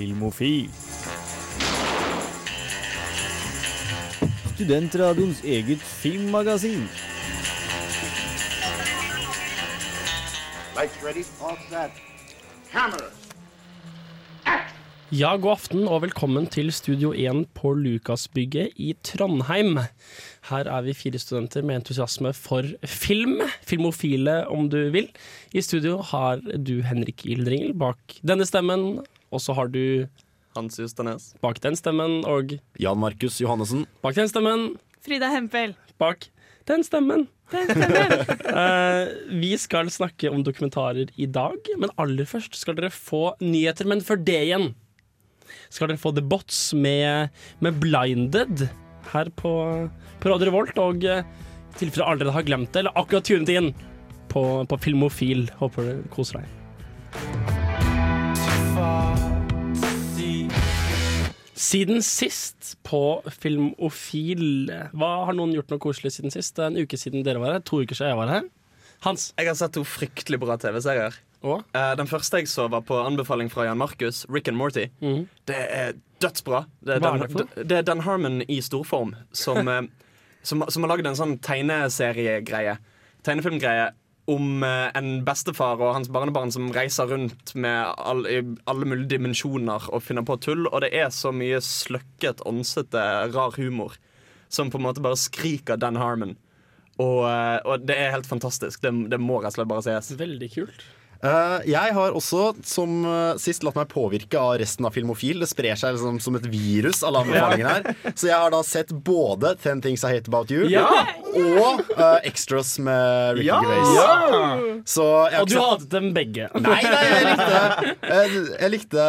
Filmofil. Studentradioens eget filmmagasin. Lights ready, all set. Cameras. Ja, god aften og velkommen til Studio 1 på Lukasbygget i Trondheim. Her er vi fire studenter med entusiasme for film, filmofile om du vil. I studio har du Henrik Ildringel bak denne stemmen, og så har du Hans Justernes. bak den stemmen, og Jan Markus Johannessen. bak den stemmen, Frida Hempel. bak den stemmen. Den. Eh, vi skal snakke om dokumentarer i dag, men aller først skal dere få nyheter. Men før det igjen skal dere få The Bots med, med Blinded her på, på Radio Revolt. Og eh, i tilfelle dere allerede har glemt det, eller akkurat tunet inn på, på Filmofil. Håper du koser deg. Siden sist på Filmofil Hva Har noen gjort noe koselig siden sist? Det er en uke siden dere var her. To uker siden jeg var her. Hans. Jeg har sett to fryktelig bra TV-serier. Eh, Den første jeg så, var på anbefaling fra Jan Markus, Rick and Morty. Mm. Det er dødsbra. Det er, Dan, det det er Dan Harmon i storform som, eh, som, som har lagd en sånn tegneseriegreie. Tegnefilmgreie om eh, en bestefar og hans barnebarn som reiser rundt med all, i alle mulige dimensjoner og finner på tull. Og det er så mye sløkket, ånsete, rar humor som på en måte bare skriker Dan Harmon. Og, eh, og det er helt fantastisk. Det, det må rett og slett bare sies. Veldig kult. Eh, jeg har også, som eh, sist, latt meg påvirke av resten av Filmofil. Det sprer seg liksom som et virus, alle anbefalingene her. Så jeg har da sett både Ten Things I Hate About You og uh, Extras med Ricky Ja! Gervais. Så jeg Og du hatet dem begge. Nei, nei, jeg likte, jeg, jeg likte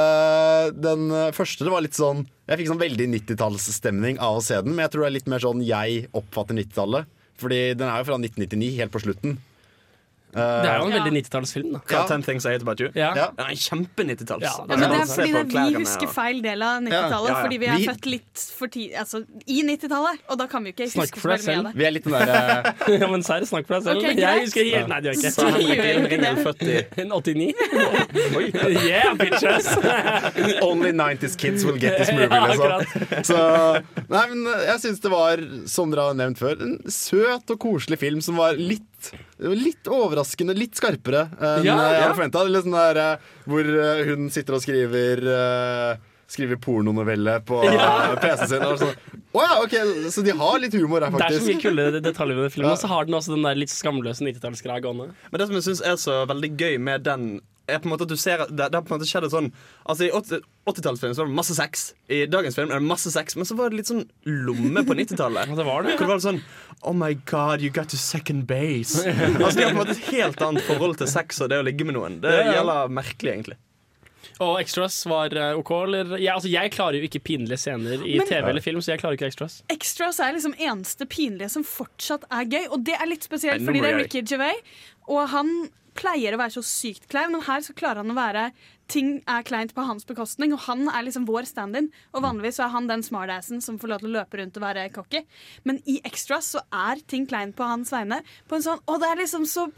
den første. Det var litt sånn Jeg fikk sånn veldig 90-tallsstemning av å se den, men jeg tror det er litt mer sånn jeg oppfatter 90-tallet. Fordi den er jo fra 1999, helt på slutten. Det er jo en Ja. veldig 90-tallsfilm. da. Ja. Ten Things I Hate About You? Ja. Ja. Den er kjempe-90-talls. Ja, Ja, det er fordi det, vi husker feil del av 90-tallet. Ja, ja, ja. Fordi vi er Vi- født litt for tid, altså, i 90-tallet. Og da kan vi jo ikke Snakk huske for deg selv. av det. Vi er litt den derre ja, men serr, snakk for deg selv. Okay, jeg husker helt Nei, du gjør ikke. Så er ikke født i En 89? yeah, bitches! Only 90s kids will get this movie, liksom. Så, nei, men jeg syns det var, som dere har nevnt før, en søt og koselig film som var litt Litt overraskende, litt skarpere enn Ja, jeg ja. hadde forventa. Sånn der, eh, hvor eh, hun sitter og skriver eh, Skriver pornonovelle på Ja. PC-en sin. Og sånn. oh, ja, ok, Så de har litt humor her, Det er så mye faktisk. kule detaljer ved filmen, Ja. og så har den også den der litt skamløse 90-tallsgreia gående. Men det som jeg syns er så veldig gøy med den, er på en måte at du ser det, det har på en måte skjedd sånn Altså I 80 80-tallsfilm så var det masse sex. I dagens film er det masse sex, men så var det litt sånn lomme på 90-tallet. Ja, det var det. Hvor det var sånn Oh my god, you got to second base. altså De har på en måte et helt annet forhold til sex og det å ligge med noen. Det Ja, ja. gjelder merkelig, egentlig. Og Extras var eh, OK, eller? Jeg, altså, jeg klarer jo ikke pinlige scener i Men- TV eller film, så jeg klarer ikke Extras. Extras er liksom eneste pinlige som fortsatt er gøy. Og det er litt spesielt, fordi det er Ricky Gervais. Og han pleier å være så sykt klein, men her så klarer han å være Ting er kleint på hans bekostning, og han er liksom vår stand-in. Og vanligvis så er han den smartassen som får lov til å løpe rundt og være cocky. Men i Extras så er ting kleint på hans vegne. På en sånn Å, det er liksom så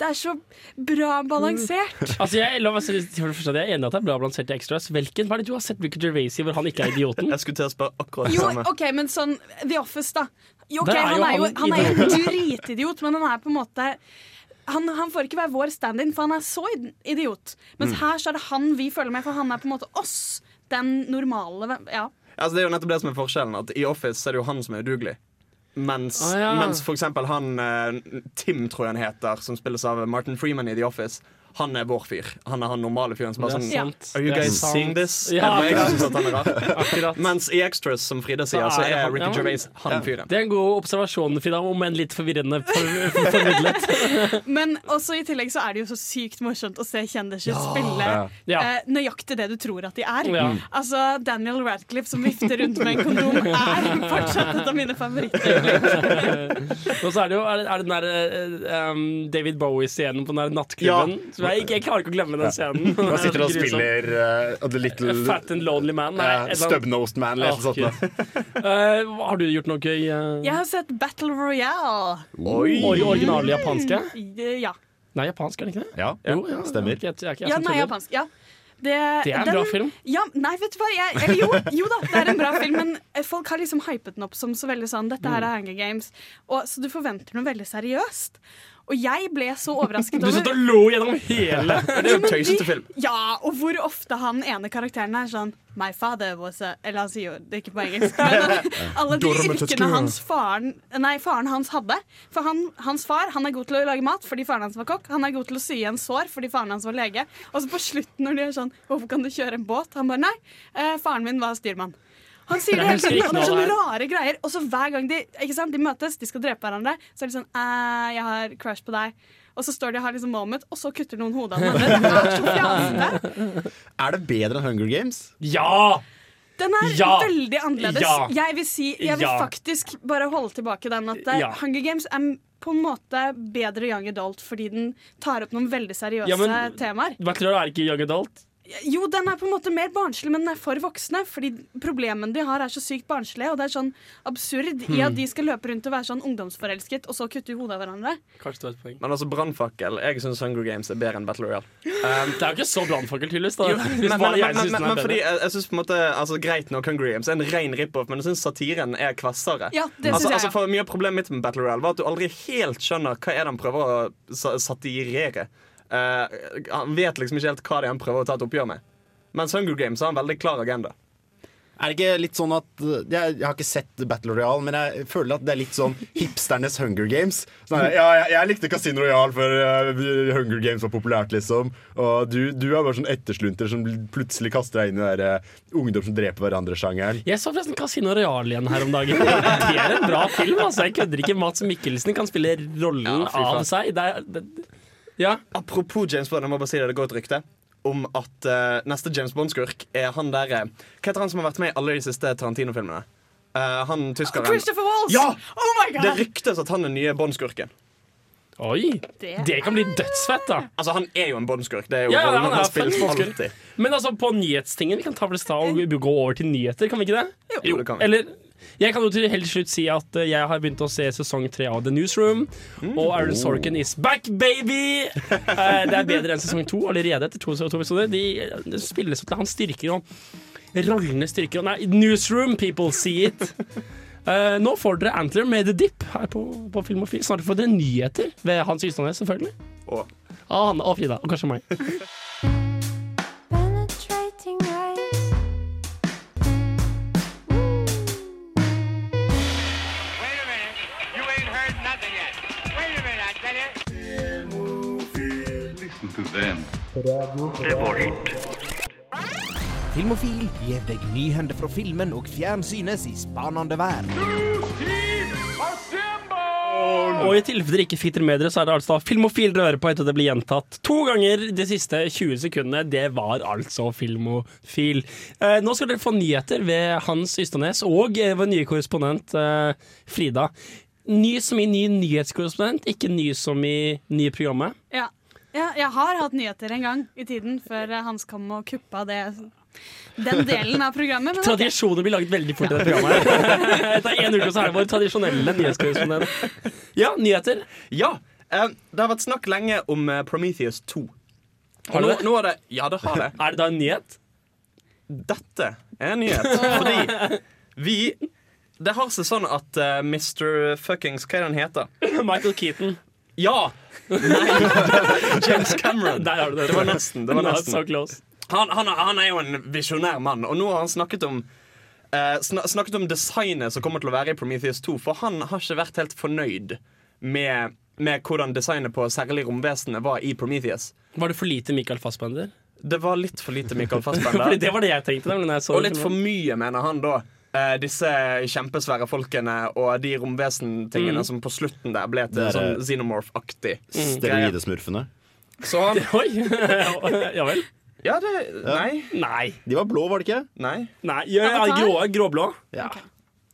Det er så bra balansert. Altså, jeg, la meg si, for det første jeg er enig i at det er bra balansert i Extras. Hvilken hva er det du har sett Ricky Gervaisi hvor han ikke er idioten? Jeg skulle til å spørre akkurat det samme. Jo. OK, men sånn The Office, da. Jo, ok, er han, jo er jo, han han er jo en dritidiot, men han er på en måte han, han får ikke være vår stand-in, for han er så idiot. Mens her så er det han vi følger med, for han er på en måte oss. Den normale Ja. Altså, det er jo nettopp det som er forskjellen. At I Office er det jo han som er udugelig. Mens, ah, ja. mens for eksempel han eh, Tim, tror jeg han heter, som spilles av Martin Freeman i The Office. Han er vår fyr. Han er han normale fyren som bare sånn er. Are you guys seeing this? Ja, Er jeg ja. synes at han er rar? Akkurat. Mens i Extras, som Frida sier, Så så er Ricky. Gervais han fyren. Det er en god observasjon, Frida, om enn litt forvirrende for, for, formidlet. Men også i tillegg så er det jo så sykt morsomt å se kjendiser spille Ja. eh, nøyaktig det du tror at de er. Ja. Altså Daniel Radcliffe som vifter rundt med en kondom, er fortsatt et av mine favoritter. Og så er det jo er det, er det den der eh, um, David Bowie-scenen på den der nattklubben. Så jeg, ikke- jeg klarer ikke å glemme den scenen. Han sitter og spiller uh, The Little Fat and Lonely Man. Nei, uh. Stubnosed Man eller noe sånt. Uh, har du gjort noe gøy? eh? Jeg har sett Battle Royale. Oi, originale japanske? Mm, Ja. Nei, japansk er det ikke det? Ja, Jo, ja, stemmer. Jeg, jeg, jeg, jeg, Ja, nei, japansk. Ja. Det, Det er en den- bra film. Ja, nei, vet du hva? Jeg, eller jo, jo da, det er en bra film, men folk har liksom hypet den opp som så veldig sånn Dette Mm. her er Hunger Games. Og, så du forventer noe veldig seriøst. Og jeg ble så overrasket over Du satt og lo gjennom hele Det er jo tøysete film. Ja, og hvor ofte han ene karakteren er sånn My father was a Eller han sier jo det er ikke på engelsk. Men alle de yrkene hans faren Nei, faren hans hadde. For han, hans far han er god til å lage mat fordi faren hans var kokk. Han er god til å sy igjen sår fordi faren hans var lege. Og så på slutten når de er sånn Hvorfor kan du kjøre en båt? Han bare nei, eh, faren min var styrmann. Han sier det hele tiden, og det er sånne rare greier. Og så hver gang de, ikke sant, de møtes, de skal drepe hverandre, så er de sånn «Eh, Jeg har crush på deg. Og så står de og har liksom moment, og så kutter noen hodet av hverandre. Er det bedre enn Hunger Games? Ja! Den er Ja. veldig annerledes. Ja. Jeg vil si, jeg vil Ja. faktisk bare holde tilbake den at eh, Ja. Hunger Games er på en måte bedre young adult fordi den tar opp noen veldig seriøse Ja, men- temaer. Bachelor er ikke young adult. Jo, den er på en måte mer barnslig, men den er for voksne. Fordi problemene de har, er så sykt barnslige, og det er sånn absurd i Hmm. at de skal løpe rundt og være sånn ungdomsforelsket, og så kutte i hodet av hverandre. Kanskje det var et poeng. Men altså, Brannfakkel Jeg syns Hunger Games er bedre enn Battle Royale. Um, Det er jo ikke så brannfakkel, tydeligvis. da. jo, men, men, men, jeg men, synes men, er fordi jeg, jeg synes på en måte altså, Greit nok Hunger Games er en ren rip-off, men jeg syns satiren er kvassere. Ja, det altså, synes jeg. altså, for Mye av problemet mitt med Battle Royale var at du aldri helt skjønner hva er det han prøver å satirere. Eh, han vet liksom ikke helt hva det er han prøver å ta et oppgjør med. Mens Hunger Games har en veldig klar agenda. Er det ikke litt sånn at Jeg, jeg har ikke sett Battle Royale, men jeg føler at det er litt sånn hipsternes Hunger Games. Sånn, ja, jeg, jeg likte Casino Royale før uh, Hunger Games var populært, liksom. Og du, du er bare sånn etterslunter som plutselig kaster deg inn i den der eh, ungdom som dreper hverandre-sjangeren. Jeg så forresten Casino Royale igjen her om dagen. Det er en bra film. altså Jeg kødder ikke. Mats Mikkelsen kan spille rollen Ja, av seg. Det er, det, ja. Apropos James Bond, jeg må bare si det, det går et rykte om at uh, neste James Bond-skurk er han der eh, Hva heter han som har vært med i alle de siste Tarantino-filmene? Uh, han tyskeren Christopher Walls! Ja! Oh my Det ryktes at han er nye Bond-skurken. Oi! Det Det kan bli dødsfett, da. Altså, han er jo en Bond-skurk. Det er jo Ja, rollen han han har spilt alltid. Men altså, på nyhetstingen Vi kan ta vel og gå over til nyheter, kan vi ikke det? Jo, det kan vi. Eller jeg kan jo til helt slutt si at eh, jeg har begynt å se sesong tre av The Newsroom. Og Aaron Sorkin is back, baby! Eh, det er bedre enn sesong to allerede etter to, to episoder. De, de spilles til han styrker og rollene styrker. Og nei, Newsroom, people see it. Uh, nå får dere Antler med The Dip her på, på Filmofil. Snart får dere nyheter ved Hans Ystadnes, selvfølgelig. Og oh. ah, han og Frida, og kanskje meg. Filmofil gir deg nyhender fra filmen og fjernsynets i spanende verden. Og i tilfelle dere ikke fitter med dere, så er det altså Filmofil dere hører på etter det blir gjentatt to ganger de siste 20 sekundene. Det var altså Filmofil. Eh, nå skal dere få nyheter ved Hans Ystadnes og eh, vår nye korrespondent eh, Frida. Ny som i ny nyhetskorrespondent, ikke ny som i nye programmet. Ja. Ja, jeg har hatt nyheter en gang i tiden før eh, Hans kom og kuppa det, den delen av programmet. Men. Tradisjoner blir laget veldig fort i dette programmet. Etter én uke så er det vår tradisjonelle nyhetskorrespondent. Ja, nyheter. ja, eh, det har vært snakk lenge om eh, Prometheus 2. Har du det Nå, nå er det Ja, det har det. Er det da en nyhet? Dette er en nyhet. Fordi vi Det har seg sånn at uh, Mr. Fuckings Hva er det han heter? Michael Keaton. Ja! Nei! James Cameron. Der har du det. Det var nesten. Det var Not nesten. So close. Han, han, han er jo en visjonær mann, og nå har han snakket om eh, sna snakket om designet som kommer til å være i Prometheus 2, for han har ikke vært helt fornøyd med, med hvordan designet på særlig romvesenet var i Prometheus. Var det for lite Michael Fassbender? Det var litt for lite Michael Fassbender. det var det jeg tenkte. så Og litt for mye, mener han da. Eh, disse kjempesvære folkene og de romvesen-tingene som på slutten der ble til sånn xenomorph-aktig. Steroidesmurfene. Så Oi! ja vel? Ja, det Nei. Nei. De var blå, var det ikke? Nei. Nei. Ja, ja, grå, gråblå. Ja.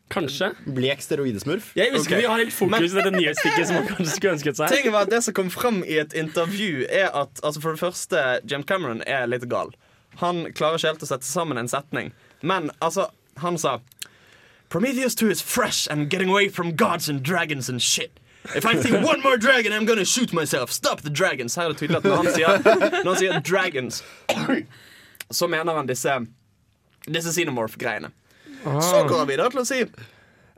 Kanskje. Blek steroidesmurf. Jeg husker okay. vi har helt fokus i dette nyhetsstikket som man kanskje skulle ønsket seg. Ting var at Det som kom fram i et intervju, er at altså for det første, James Cameron er litt gal. Han klarer ikke helt å sette sammen en setning. Men altså, han sa Prometheus 2 is fresh and getting away from gods and dragons and shit. If I see one more dragon, I'm gonna shoot myself. Stop the dragons. Her er det tydelig at når han sier, når han sier dragons så mener han disse Disse xenomorph-greiene. Så går han videre til å si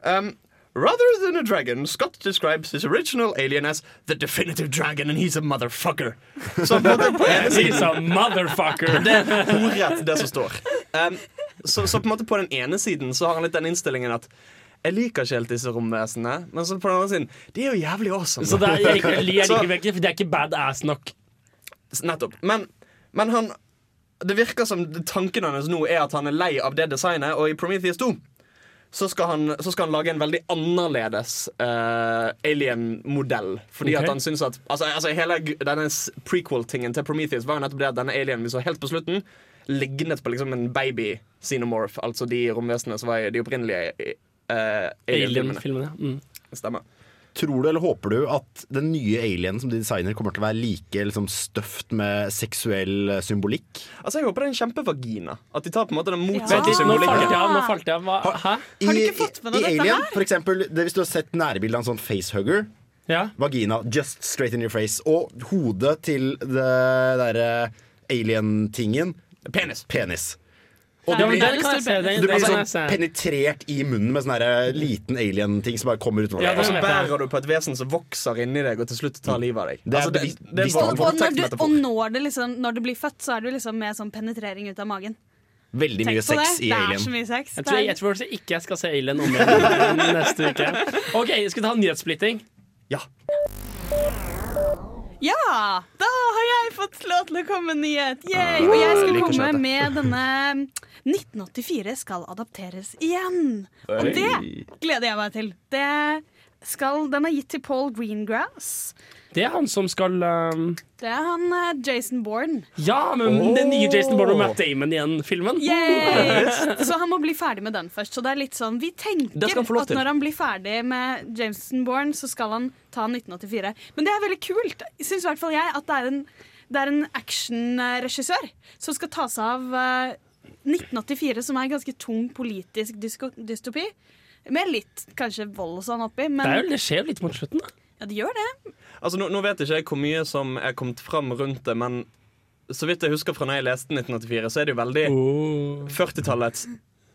um, Rather than a dragon, Scott describes his original alien as the definitive dragon, and he's a motherfucker. Så på, en måte på He's a motherfucker. Det er ordrett det som står. Um, så, så på en måte på den ene siden så har han litt den innstillingen at jeg liker ikke helt disse romvesenene, men så på den andre siden de er jo jævlig awesome. Så det er, jeg, liker- ikke, for de er ikke badass nok. Nettopp. Men, men han Det virker som tanken hans nå er at han er lei av det designet, og i Prometheus 2 så skal han, så skal han lage en veldig annerledes uh, alien-modell. Fordi okay. at han syns at Altså, altså hele denne prequel-tingen til Prometheus var jo nettopp det at denne alienen vi så helt på slutten, lignet på liksom en baby xenomorph, altså de romvesenene som var i de opprinnelige uh, alien-filmene. Mm. Stemmer. Tror du eller håper du at den nye alienen som de designer, kommer til å være like liksom, støft med seksuell eh, symbolikk? Altså, jeg håper det er en kjempevagina. At de tar på en måte den motsatte symbolikken nå falt symbolikken. jeg. Nå falt jeg av. Hva? Hæ? Har du ikke fått med I deg dette Alien, her? for eksempel, det, hvis du har sett nærbildet av en sånn facehugger, Ja. vagina just straight in your face, og hodet til det derre alien-tingen, Penis. penis. Og du blir, du blir sånn penetrert i munnen med sånn derre liten alien-ting som bare kommer utover. Ja, Og så bærer du på et vesen som vokser inni deg og til slutt tar livet av deg. Det er Altså, det, det er Og, og, når du, og når, det liksom, når du blir født, så er du liksom med sånn penetrering ut av magen. Veldig mye sex det. i det er Alien. så mye sex. Jeg tror, jeg tror ikke jeg skal se Alien om igjen neste uke. OK, skal vi ta nyhetssplitting? Ja. Ja! Da har jeg fått lov til å komme med nyhet. Yay! Og jeg skal komme med denne 1984 skal adapteres igjen. Og det gleder jeg meg til. Det skal, den er gitt til Paul Greengrass. Det er han som skal um, Det er han uh, Jason Bourne. Ja, men den nye Jason Bourne og Matt Damon igjen-filmen. Yay! Så han må bli ferdig med den først. Så det er litt sånn, Vi tenker Det at når han blir ferdig med Jameson Bourne, så skal han ta 1984. Men det er veldig kult, syns i hvert fall jeg, at det er en, det er en actionregissør som skal ta seg av uh, 1984, som er en ganske tung politisk dystopi. Med litt kanskje vold og sånn oppi, Det, er jo, det skjer jo litt mot slutten. da ja, det gjør det. Altså, nå, nå vet ikke jeg hvor mye som er kommet fram rundt det, men så vidt jeg husker fra når jeg leste 1984, så er det jo veldig oh. 40-tallets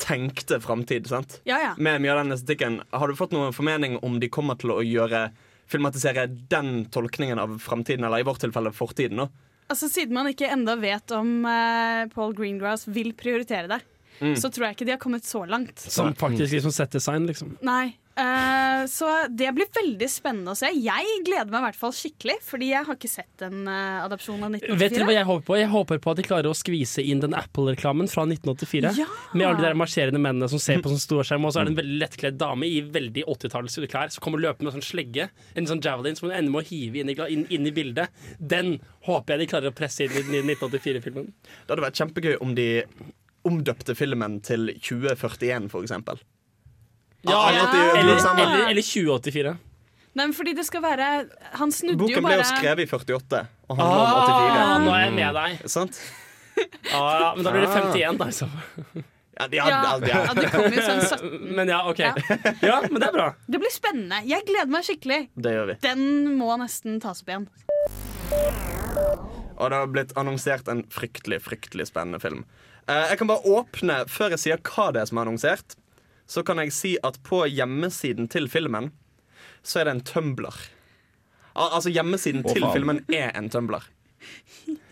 tenkte framtid. Ja, ja. Med mye av den estetikken. Har du fått noen formening om de kommer til å gjøre filmatisere den tolkningen av framtiden, eller i vårt tilfelle fortiden? nå? Altså, Siden man ikke enda vet om uh, Paul Greengrass vil prioritere det, Mm. så tror jeg ikke de har kommet så langt. Som faktisk liksom set design, liksom. Nei. Eh, så det blir veldig spennende å se. Jeg gleder meg i hvert fall skikkelig, fordi jeg har ikke sett en uh, adopsjon av Vet dere hva jeg håper på? Jeg håper på at de klarer å skvise inn den Apple-reklamen fra 1984. Ja! Med alle de der marsjerende mennene som ser på sånn storskjerm, og så er det en veldig lettkledd dame i veldig 80-talls klær som kommer løpende med sånn slegge, en sånn javelin som hun ender med å hive inn i, inn, inn i bildet. Den håper jeg de klarer å presse inn i 1984-filmen. Det hadde vært kjempegøy om de omdøpte filmen til 2041, for eksempel. Ja, Ah, eller, eller, eller 2084. Nei, men fordi det skal være Han snudde jo bare Boken ble jo skrevet i 48 og handler om 84. Ah, nå er jeg med deg. Sant? Ah, ja, men da blir det 51, da. Så. Ja, de Ja, hadde, ja, ja, det kommer jo sånn 17. Men ja, OK. Ja. Ja, men det er bra. Det blir spennende. Jeg gleder meg skikkelig. Det gjør vi. Den må nesten tas opp igjen. Og det har blitt annonsert en fryktelig, fryktelig spennende film. Eh, jeg kan bare åpne før jeg sier hva det er som er annonsert. Så kan jeg si at på hjemmesiden til filmen så er det en tumbler. Al altså hjemmesiden oh, til filmen er en tumbler.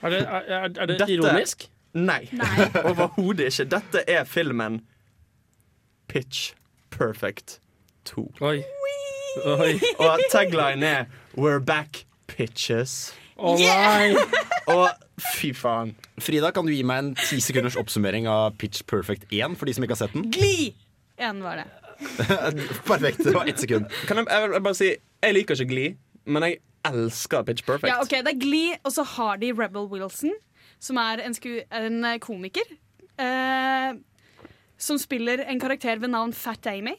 Er det, er, er det Dette- ironisk? Nei, overhodet ikke. Dette er filmen Pitch Perfect 2. Oi. Oi. Og tagline er We're back, pitches. Å nei. Og fy faen. Frida, kan du gi meg en ti sekunders oppsummering av Pitch Perfect 1 for de som ikke har sett den? Gli! En var det. Perfekt, det var ett sekund. Kan jeg, jeg vil bare si Jeg liker ikke Glee, men jeg elsker Pitch Perfect. Ja, ok, Det er Glee, og så har de Rebel Wilson, som er en, sku en eh, komiker. eh, som spiller en karakter ved navn Fat Amy.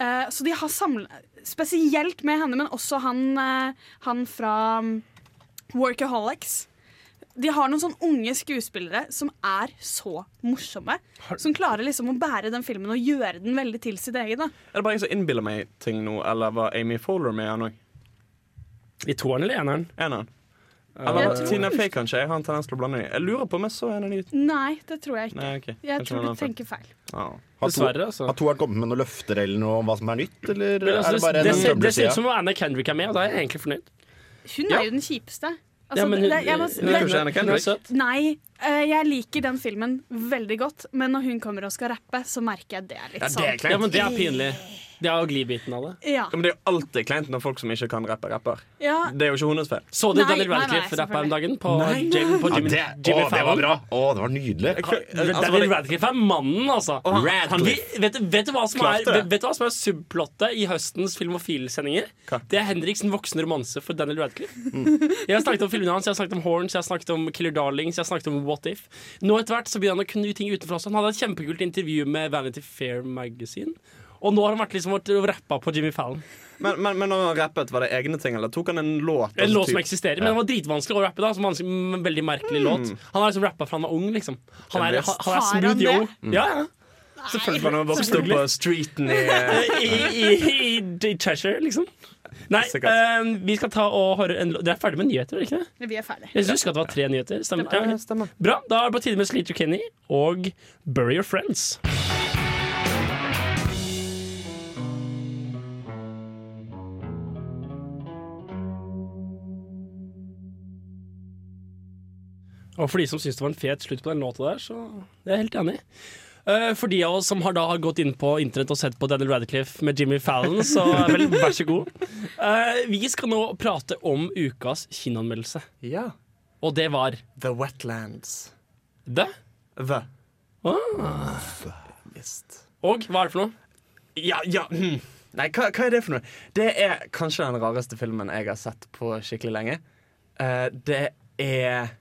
Eh, så de har samla Spesielt med henne, men også han, eh, han fra um, Workaholics. De har noen sånn unge skuespillere som er så morsomme. Som klarer liksom å bære den filmen og gjøre den veldig til sitt eget. da Er det bare jeg som innbiller meg ting nå, eller var Amy Fowler med han òg? I toeren eller eneren? Eneren. Eller Tina Fey, kanskje. Jeg har en tendens til å blande dem. Jeg lurer på om jeg så en av de. Nei, det tror jeg ikke. Nei, okay. Jeg Kanskje tror du tenker feil. Ja. Har, to, Dessverre, altså. har toeren kommet med noen løfter eller noe om hva som er nytt, eller Men altså, er det bare det, en ser, det ser ut som om Anna Kendrick er med, og da er jeg egentlig fornøyd. Hun Ja. er jo den kjipeste. Altså, Ja, men hun, det, jeg må, hun, er søt. nei, eh, jeg liker den filmen veldig godt, men når hun kommer og skal rappe, så merker jeg det er litt Ja, det er sånn. Ja, men det er pinlig. Det er jo glidbiten av det. Ja. Ja, men det er jo alltid kleint når folk som ikke kan rappe, rapper. ja. Det er jo ikke hennes feil. Så du Daniel Radcliffe rappe om dagen? På, Nei, nei. Jim, på Ja, Jimmy, det, å, det var Fallon? bra! Å, det var nydelig. Altså, Daniel Radcliffe er mannen, altså. han- Han, vet, du- vet, du hva som er, vet, vet du hva som er subplottet i høstens Filmofil-sendinger? Hva? Det er Henriks voksne romanse for Daniel Radcliffe. Jeg har snakket om filmene hans, jeg har snakket om Horns, jeg har snakket om Killer Darlings, jeg har snakket om What If. Nå etter hvert så begynner han å kunne ting utenfor også. Han hadde et kjempekult intervju med Vanity Fair Magazine. Og nå har han vært liksom rappa på Jimmy Fallon. Men, men, men når han rappet, var det egne ting, eller tok han en låt? En altså, låt som typ- eksisterer, men den var dritvanskelig å rappe. da Som en veldig merkelig låt Han har liksom rappa fra han var ung, liksom. Han er, han, han er Har han smooth yo. det? Ja, ja. Selvfølgelig var han vokst opp på streeten i I, i, i, Cheshire, liksom. Nei, eh, vi skal ta og høre en låt Dere er ferdig med nyheter, er ikke det? Vi er ferdig. Jeg husker at det var tre nyheter. Stemmer. Ja. stemmer. Bra. Da er det på tide med Sleater Kenny og Bury Your Friends. Og for de som syns det var en fet slutt på den låta der, så det er jeg helt enig. Eh, For de av oss som har da gått inn på internett og sett på Daniel Radcliffe med Jimmy Fallon, så vel, vær så god. Eh, Vi skal nå prate om ukas kinoanmeldelse, Ja. og det var The Wetlands. The. The. Ah. Visst. Og hva er det for noe? Ja, ja hm. Nei, hva, hva er det for noe? Det er kanskje den rareste filmen jeg har sett på skikkelig lenge. Eh, det er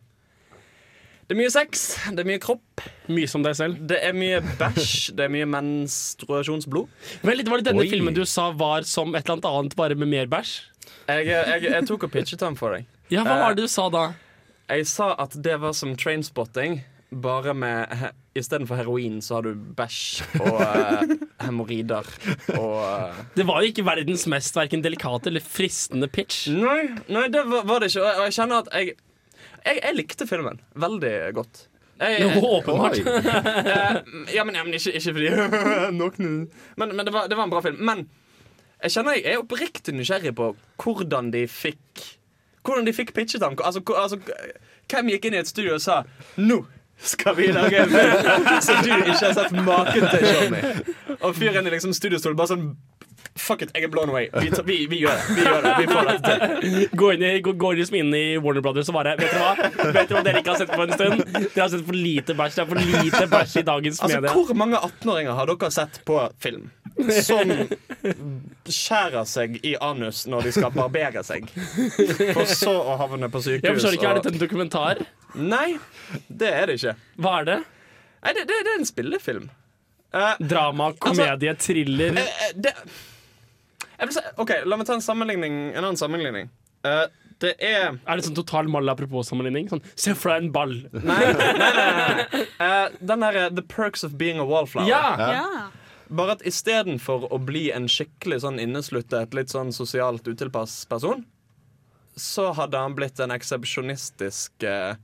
Det er mye sex, det er mye kropp, Mye som deg selv. det er mye bæsj, det er mye menstruasjonsblod. Vel, litt var det denne Oi. filmen du sa var som et eller annet bare med mer bæsj? Jeg, jeg, jeg tok og pitchet den for deg. Ja, hva Eh, var det du sa da? Jeg sa at det var som trainspotting, bare med he Istedenfor heroin så har du bæsj og uh, hemoroider og eh, Det var jo ikke verdens mest hverken delikate eller fristende pitch. Nei, nei det var, var det ikke. Og jeg, og jeg kjenner at jeg, jeg Jeg likte filmen veldig godt. Jeg, Jo, åpenbart. Eh, ja, men, ja, men ikke, ikke fordi Noen Men, men det, var, det var en bra film. Men jeg kjenner jeg er oppriktig nysgjerrig på hvordan de fikk Hvordan de fikk pitchet ham. Altså, altså, hvem gikk inn i et studio og sa 'Nå skal vi lage en film som du ikke har sett maken til, Johnny'? Og fyren i liksom studiostolen bare sånn Fuck it, jeg er blown away. Vi, vi, vi gjør det. Vi gjør det, vi får det til. Går, inn i, gå, gå liksom inn i Warner Brothers og bare Vet dere hva Vet dere hva dere ikke har sett på en stund? Dere har sett for lite bæsj. Det er for lite bæsj i dagens Altså, media. Hvor mange 18-åringer har dere sett på film som skjærer seg i anus når de skal barbere seg, for så å havne på sykehus? Jeg forstår ikke, Er dette en dokumentar? Nei, det er det ikke. Hva er det? Nei, det, det, det er en spillefilm. Uh, Drama, komedie, thriller? Uh, uh, det si, OK, la meg ta en sammenligning En annen sammenligning. Uh, det er Er det sånn total mal apropos-sammenligning? Sånn, Se for deg en ball. Nei, nei, nei, nei. Uh, den derre The Perks of Being a Wallflower. Ja! Ja. Bare at istedenfor å bli en skikkelig sånn innesluttet, litt sånn sosialt utilpass person, så hadde han blitt en eksepsjonistisk eh,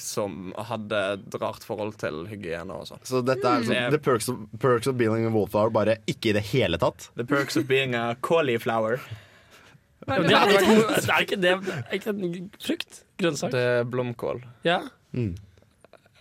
som hadde et rart forhold til hygiene og sånn. Så dette er liksom Mm. The Perks of, perks of Being a Wallflower, bare ikke i det hele tatt. The Perks of Being a Cauliflower. Ja, det noe- er ikke det er ikke en frukt? Grønnsak? Det er blomkål. Ja. Mm.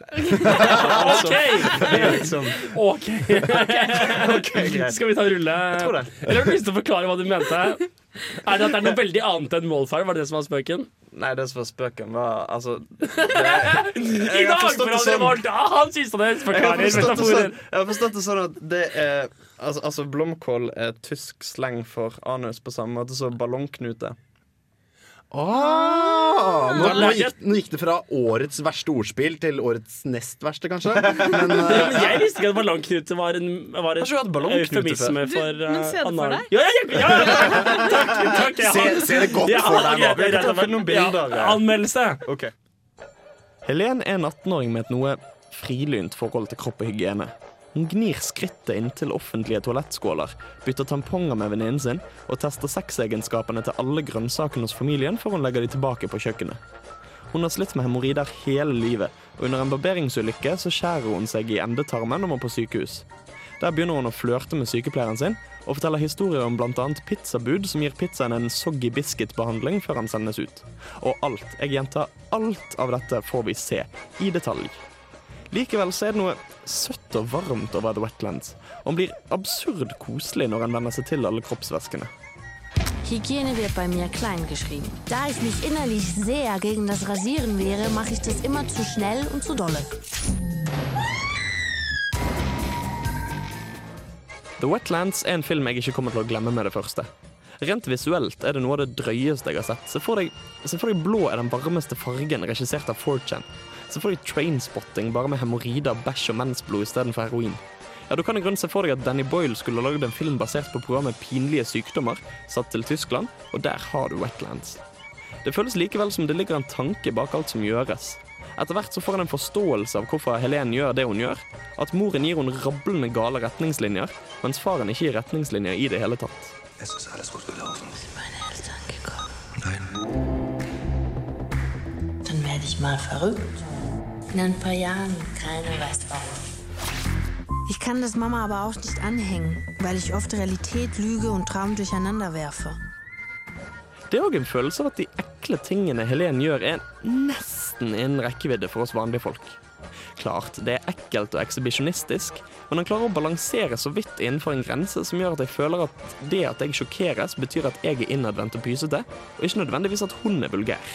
OK! Er liksom Okay. Okay. Skal vi ta en rulle? Jeg tror det. Eller har du lyst til å forklare hva du mente? Er det at det er noe veldig annet enn Wallfire? Var det det som var spøken? Nei, det som var spøken, var altså det, I dag for sånn. var da han syntes det Jeg har, forklarer forstått det sånn, metaforer. jeg har forstått det sånn at det er Altså, altså blomkål er tysk sleng for anus på samme måte som ballongknute. Ah, nå, nå, gikk, nå gikk det fra årets verste ordspill til årets nest verste, kanskje. Men eh, jeg visste ikke at ballongknute var en var et hatt eufemisme Du, for men uh, se det for deg. Ja, ja, ja, ja. Takk, takk. jeg se, se det godt for deg nå. ok, det er noen bilder, anmeldelse. Ok Helen er en 18-åring med et noe frilynt forhold til kropp og hygiene. Hun gnir skrittet inntil offentlige toalettskåler, bytter tamponger med venninnen sin og tester sexegenskapene til alle grønnsakene hos familien før hun legger de tilbake på kjøkkenet. Hun har slitt med hemoroider hele livet, og under en barberingsulykke så skjærer hun seg i endetarmen og må på sykehus. Der begynner hun å flørte med sykepleieren sin og forteller historier om bl.a. pizzabud som gir pizzaen en soggy biscuit-behandling før han sendes ut. Og alt, jeg gjentar, alt av dette får vi se i detalj. Likevel så er det noe søtt og varmt over The Wetlands, og han blir absurd koselig når han venner seg til alle kroppsvæskene. Hygiene wird bei mir klein geschrieben. Da ich mich innerlich sehr gegen das Rasieren wehre, mache ich das immer zu schnell und zu dolle. The Wetlands er en film jeg ikke kommer til å glemme med det første. Rent visuelt er det noe av det drøyeste jeg har sett. Se for deg, se for deg blå er den varmeste fargen, regissert av 4chan. Se får du trainspotting bare med hemoroider, bæsj og mensblod istedenfor heroin. Ja, Du kan i grunnen se for deg at Danny Boyle skulle ha lagd en film basert på programmet Pinlige sykdommer, satt til Tyskland, og der har du Wetlands. Det føles likevel som det ligger en tanke bak alt som gjøres. Etter hvert så får han en forståelse av hvorfor Helen gjør det hun gjør. At moren gir hun rablende gale retningslinjer, mens faren ikke gir retningslinjer i det hele tatt. Meine Eltern Nein. Dann werde ich mal verrückt. In ein paar Jahren, keiner weiß warum. Ich kann das Mama aber auch nicht anhängen, weil ich oft Realität, Lüge und Traum durcheinander werfe. Det er òg en følelse av at de ekle tingene Helen gjør, er nesten innen rekkevidde for oss vanlige folk. Klart, det er ekkelt og ekshibisjonistisk, men han klarer å balansere så vidt innenfor en grense som gjør at jeg føler at det at jeg sjokkeres, betyr at jeg er innadvendt og pysete, og ikke nødvendigvis at hun er vulgær.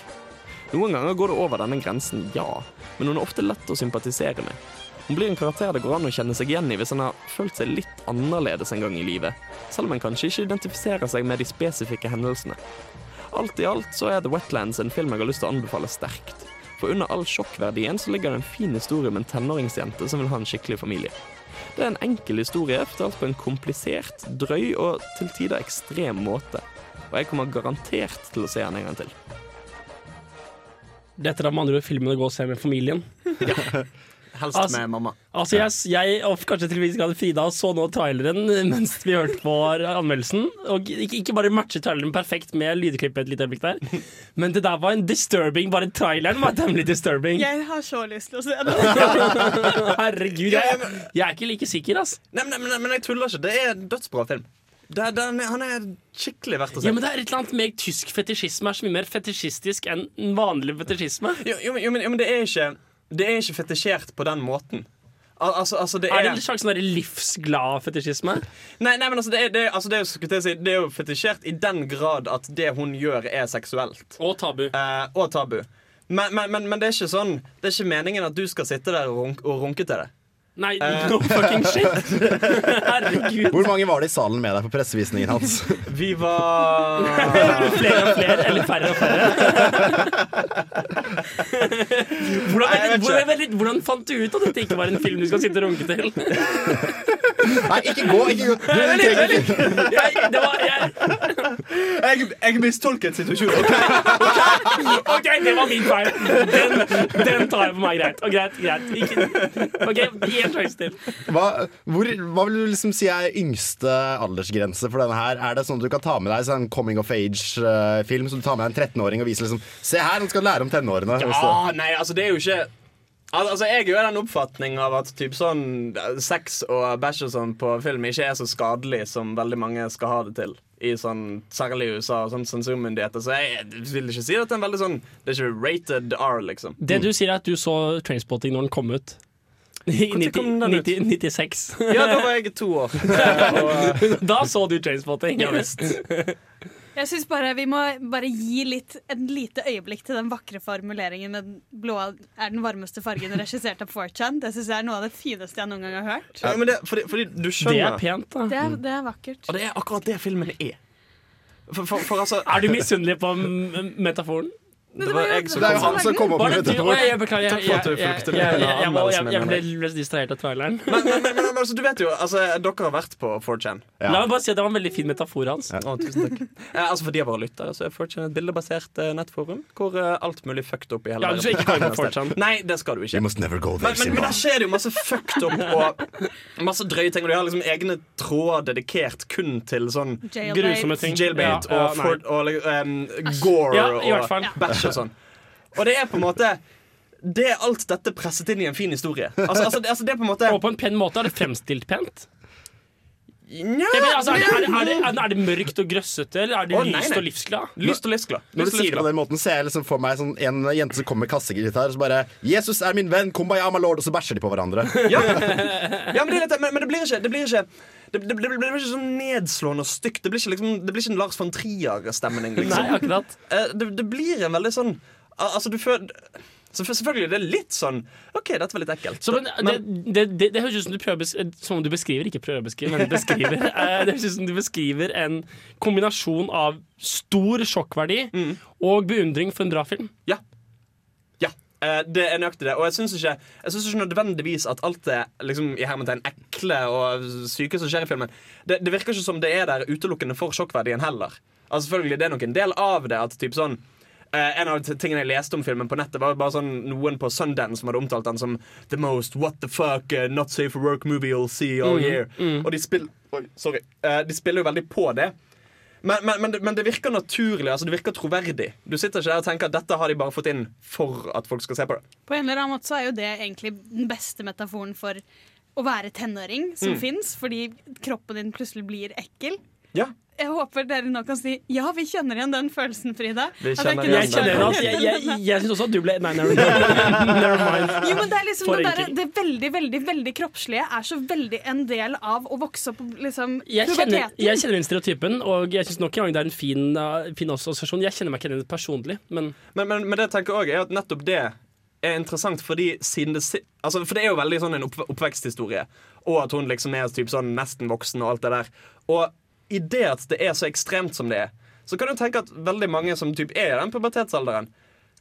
Noen ganger går det over denne grensen, ja, men hun er ofte lett å sympatisere med. Hun blir en karakter det går an å kjenne seg igjen i hvis han har følt seg litt annerledes en gang i livet, selv om en kanskje ikke identifiserer seg med de spesifikke hendelsene. Alt i alt så er The Wetlands en film jeg har lyst til å anbefale sterkt. For under all sjokkverdien så ligger det en fin historie om en tenåringsjente som vil ha en skikkelig familie. Det er en enkel historie fortalt på en komplisert, drøy og til tider ekstrem måte. Og jeg kommer garantert til å se den en gang til. Dette er med andre ord filmen å gå og se med familien. Helst Altså- med mamma. Altså jeg, jeg og kanskje til en viss grad Frida så nå traileren mens vi hørte på anmeldelsen. Og ikke, ikke bare matcher traileren perfekt med lydklippet et lite øyeblikk der, men det der var en disturbing. Bare traileren var temmelig disturbing. Jeg har så lyst til å se det. Herregud, jeg, jeg er ikke like sikker, altså. Nei, men, men, men jeg tuller ikke. Det er en dødsbra film. Det, det, han er skikkelig verdt å se. Ja, men Det er et eller annet med tysk fetisjisme er så mye mer fetisjistisk enn vanlig fetisjisme. Jo, jo, men- jo, men, jo, men det er ikke Det er ikke fetisjert på den måten. Al altså, altså det Er er, det en slags sånn livsglad fetisjisme? Nei, nei, men altså det er, det altså, det er, si, det er jo fetisjert i den grad at det hun gjør, er seksuelt. Og tabu. Eh, og tabu. Men, men, men, men det er ikke sånn Det er ikke meningen at du skal sitte der og, runk, og runke til det. Nei, Eh. no fucking shit! Herregud. Hvor mange var det i salen med deg på pressevisningen hans? Vi var Flere og flere, eller færre og færre. Hvordan, Nei, jeg vet hvordan, hvordan, hvordan fant du ut at dette ikke var en film du skal sitte og runke til? Nei, ikke gå! ikke gå Du, Vent litt, trenger vent ikke- litt. Jeg, det var, jeg, Jeg, jeg mistolket situasjonen. OK, det var min feil. Den, den tar jeg på meg. Greit. Og greit, greit. Ikke, OK, gi en sjanse til. Hva, hvor, hva vil du liksom si er yngste aldersgrense for denne her? Er det sånn at du kan ta med deg sånn coming of age-film, så du tar med deg en 13-åring og viser liksom Se her, han skal lære om tenårene. Ja, nei, altså det er jo ikke altså, Jeg er jo den oppfatning av at typ sånn sex og bæsj og sånn på film ikke er så skadelig som veldig mange skal ha det til. I sånn, Særlig i USA og sånn sensurmyndigheter. Så jeg vil ikke si at det er en veldig sånn Det er ikke rated R, liksom. Det du sier, er at du så Trainspotting når den kom ut. I Når kom den ut? 90, 96. Ja, da var jeg to år. Da så du Trainspotting. ja visst. Jeg synes bare Vi må bare gi litt en lite øyeblikk til den vakre formuleringen med den blå er den varmeste fargen regissert av 4chan. Det synes jeg er noe av det fineste jeg noen gang har hørt. Ja, men det, fordi, fordi du Det er pent, da. Det er, det er vakkert. Og det er akkurat det filmen er. For, for, for altså Er du misunnelig på metaforen? Det var jeg som Det kom han som kom opp med det du? Jeg, jeg beklager. Jeg, Takk for at du jeg, fulgte med ble, min, distrahert av traileren. men, men, men, men, altså, du vet jo, altså, Dere har vært på 4chan. Ja. La meg bare si at Det var en veldig fin metafor hans. Å, tusen takk. Eh, altså For de av våre lyttere så er 4chan et bildebasert eh, nettforum hvor eh, alt mulig fucked up i hele Ja, du skal ikke gå inn på 4chan. Nei, det skal du ikke. You must never go there, Men, men, men der skjer det jo masse fucked up og masse drøye ting. Og de har liksom egne tråder dedikert kun til sånn Grusomme ting. jailbait Ja, ja, og, for, og um, gore Ja, i hvert og fall. bæsj og sånn. Og det er på en måte Det er alt dette presset inn i en fin historie. Altså, altså, det, altså det er på en måte Og på en pen måte er det fremstilt pent. Nja, altså, er, det, er, er, er det- er det mørkt og grøssete, eller er det Å, lyst nei. og livsglad? Lyst og livsglad. Når du sier det på den måten, ser jeg liksom for meg sånn, en jente som kommer med kassegitar og så bare 'Jesus er min venn, kumbaya, my lord', og så bæsjer de på hverandre. Ja, ja men, det litt, men, men det blir ikke Det blir ikke det, det, det, blir ikke sånn nedslående og stygt. Det blir ikke, liksom, det blir ikke en Lars von Trier-stemning. Nei, Liksom. akkurat. Eh, det, det blir en veldig sånn Altså, du føler så Selvfølgelig, det er litt sånn OK, dette var litt ekkelt. Så, men, det, det, det, det høres ut som du, prøver, som du beskriver, ikke beskrive, men beskriver. eh, det høres ut som du beskriver en kombinasjon av stor sjokkverdi Mm. og beundring for en bra film. Ja. ja. Eh, det er nøyaktig det. Og jeg syns ikke, ikke nødvendigvis at alt det liksom, i hermetegn ekle og syke som skjer i filmen, det, det virker ikke som det er der utelukkende for sjokkverdien heller. Altså selvfølgelig, Det er nok en del av det. At typ sånn eh, En av tingene jeg leste om filmen på nettet, var bare sånn noen på Sundance som hadde omtalt den som the most what the fuck, uh, not safe for work movie you'll see all year. Og de, spill, oi, sorry, Eh, de spiller jo veldig på det. Men, men, men, det, men det virker naturlig, altså det virker troverdig. Du sitter ikke der og tenker at dette har de bare fått inn for at folk skal se på det. På en eller annen måte så er jo det egentlig den beste metaforen for å være tenåring som Mm. finnes, fordi kroppen din plutselig blir ekkel. Ja, Jeg håper dere nå kan si ja, vi kjenner igjen den følelsen, Frida. Vi er kjenner igjen noe Jeg kjenner at jeg, jeg, jeg syns også at du ble Nei, never, never mind. Jo, men det er liksom det, der, det veldig, veldig veldig kroppslige er så veldig en del av å vokse opp liksom, Jeg kjenner, puberteten. jeg kjenner den stereotypen, og jeg syns nok en gang det er en fin, uh, fin assosiasjon. Jeg kjenner meg ikke igjen personlig, men Men, men, men det jeg tenker også er at nettopp det er interessant fordi siden det si- altså, For det er jo veldig sånn en opp, oppveksthistorie. Og at hun liksom er typ sånn nesten voksen og alt det der. Og i det at det er så ekstremt som det er, så kan du tenke at veldig mange som typ er i den pubertetsalderen,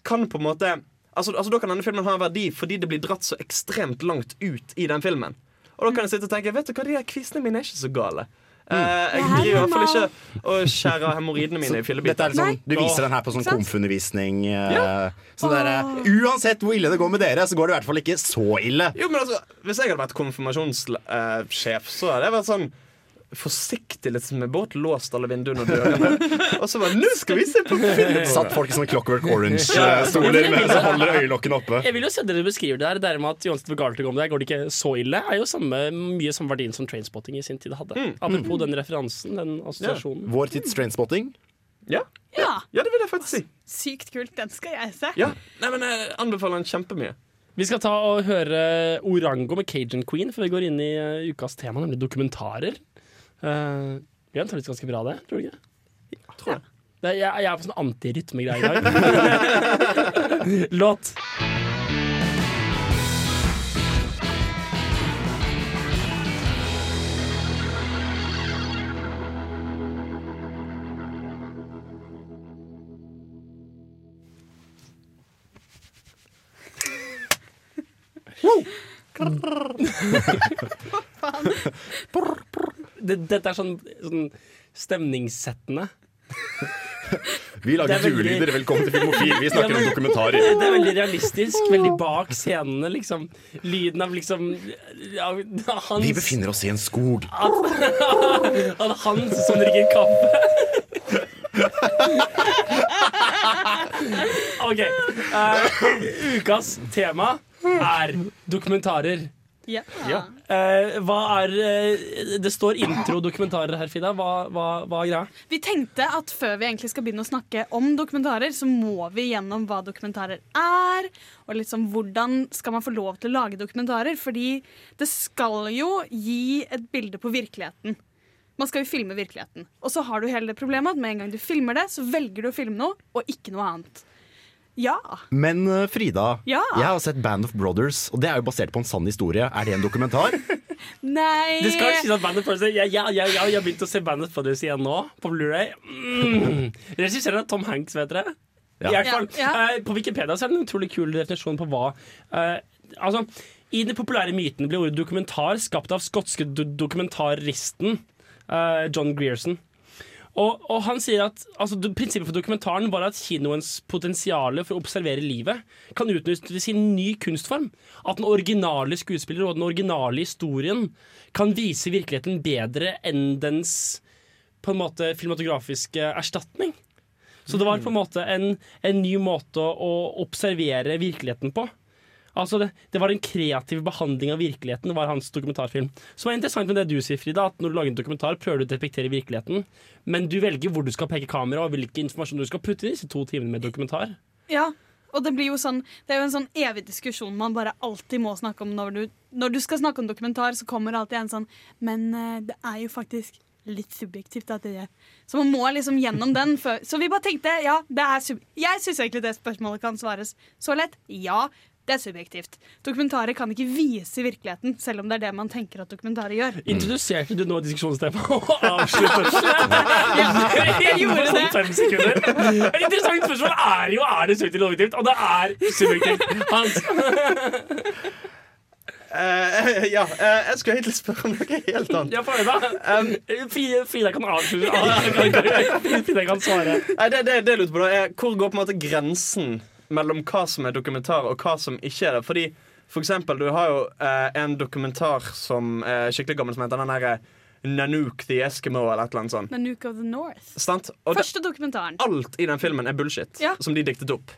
kan på en måte Altså, altså Da kan denne filmen ha en verdi fordi det blir dratt så ekstremt langt ut i den filmen. Og da kan jeg sitte og tenke Vet du hva, de her kvisene mine er ikke så gale. Eh, jeg er driver i hvert fall ikke og skjærer hemoroidene mine i er fillebiter. Sånn, du viser den her på sånn komfundervisning. eh, Ja. Så der, uansett hvor ille det går med dere, så går det i hvert fall ikke så ille. Jo, men altså, Hvis jeg hadde vært konfirmasjonssjef, så hadde jeg vært sånn forsiktig litt med båt, låst alle vinduene og dørene. Og så bare Nå skal vi se på film! Satt folk i sånne Clockwork Orange-stoler mens de holder øyelokkene oppe. jeg vil jo se dere du beskriver det der. Det med at Johansen hvor galt det går går det ikke så ille, er jo samme, mye samme verdien som Trainspotting i sin tid hadde. Apropos den referansen, den assosiasjonen. Vår tids trainspotting. Ja. Ja, ja, det vil jeg faktisk si. Sykt kult. Den skal jeg se. Ja. Nei, men Jeg anbefaler den kjempemye. Vi skal ta og høre Orango med Cajun Queen før vi går inn i uh, ukas tema, nemlig dokumentarer. Uh, vi har en ganske bra det, tror du ikke? Tror jeg. Det er, jeg, jeg er på sånn antirytmegreie i dag. Låt. Det, dette er sånn, sånn stemningssettende. Vi lager er duelyder. Velkommen til Filmofil. Vi snakker Ja, om dokumentarer. Det er veldig realistisk. Veldig bak scenene, liksom. Lyden av liksom av hans, Vi befinner oss i en skog. At han som drikker kaffe. OK. Uh, ukas tema er dokumentarer. Ja. Eh, hva er eh, Det står intro-dokumentarer her, Frida. Hva, hva, hva er greia? Vi tenkte at før vi egentlig skal begynne å snakke om dokumentarer, så må vi gjennom hva dokumentarer er, og liksom hvordan skal man få lov til å lage dokumentarer. Fordi det skal jo gi et bilde på virkeligheten. Man skal jo filme virkeligheten. Og så har du hele det problemet at med en gang du filmer det, så velger du å filme noe, og ikke noe annet. Ja. Men eh, Frida, Ja. jeg har sett Band of Brothers, og det er jo basert på en sann historie. Er det en dokumentar? Nei Du skal sies at Bandit Brothers Jeg, jeg, jeg, jeg, jeg har begynt å se Band of Brothers igjen nå, på Blu-ray mm. Regisseren er Tom Hanks, vet dere. Ja. I hvert fall, Ja, ja. eh, på Wikipedia så er det en utrolig kul definisjon på hva uh, Altså, I den populære myten ble ordet dokumentar skapt av skotske do dokumentaristen uh, John Grierson. Og, og han sier at altså, Prinsippet for dokumentaren var at kinoens potensial for å observere livet kan utnyttes i en ny kunstform. At den originale skuespiller og den originale historien kan vise virkeligheten bedre enn dens på en måte filmatografiske erstatning. Så det var på en måte en, en ny måte å, observere virkeligheten på. Altså det, det var en kreativ behandling av virkeligheten, var hans dokumentarfilm. Som er interessant med det du sier, Frida, at når du lager en dokumentar, prøver du å detektere virkeligheten, men du velger hvor du skal peke kamera, og hvilken informasjon du skal putte i disse to timene med dokumentar. Ja, og det blir jo sånn Det er jo en sånn evig diskusjon man bare alltid må snakke om når du, når du skal snakke om dokumentar, så kommer det alltid en sånn Men eh, det er jo faktisk litt subjektivt at det er Så man må liksom gjennom den før Så vi bare tenkte ja, det er sub Jeg syns egentlig det spørsmålet kan svares så lett. Ja, det er subjektivt. Dokumentarer kan ikke vise virkeligheten, selv om det er det man tenker at dokumentarer gjør. Introduserte du nå diskusjonstemaet og avsluttet jeg gjorde Sånn det. fem sekunder. Et interessant spørsmål er jo er det subjektivt objektivt, og det er subjektivt. Hans, Uh, ja, uh, jeg skulle egentlig spørre om noe helt annet. ja, for da. Frida, Frida kan avslutte. Frida kan svare. Nei, det, det, det jeg lurte på da er Hvor går på en måte grensen mellom hva som er dokumentar, og hva som ikke er det? Fordi for eksempel, du har jo eh, en dokumentar som er skikkelig gammel, som heter den derre Nanook the Eskimo, eller et eller annet sånt. Nanook of the North. Stant? Og Første dokumentaren. alt i den filmen er bullshit, Ja. som de diktet opp.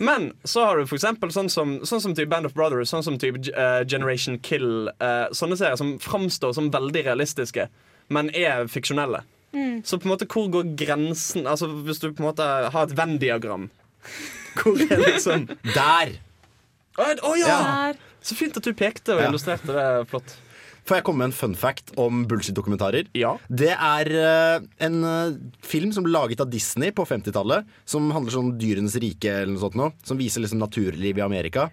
Men så har du for eksempel sånn som, sånn som type Band of Brothers, sånn som type uh, Generation Kill. Uh, sånne serier som framstår som veldig realistiske, men er fiksjonelle. Så på en måte, hvor går grensen Altså Hvis du på en måte har et Venn-diagram, hvor er liksom Der! Å oh, ja! Der. Så fint at du pekte og Ja. illustrerte det flott. Får jeg komme med en fun fact om bullshit-dokumentarer? Ja. Det er uh, en uh, film som ble laget av Disney på 50-tallet. Som handler om dyrenes rike, eller noe sånt noe, som viser liksom naturliv i Amerika.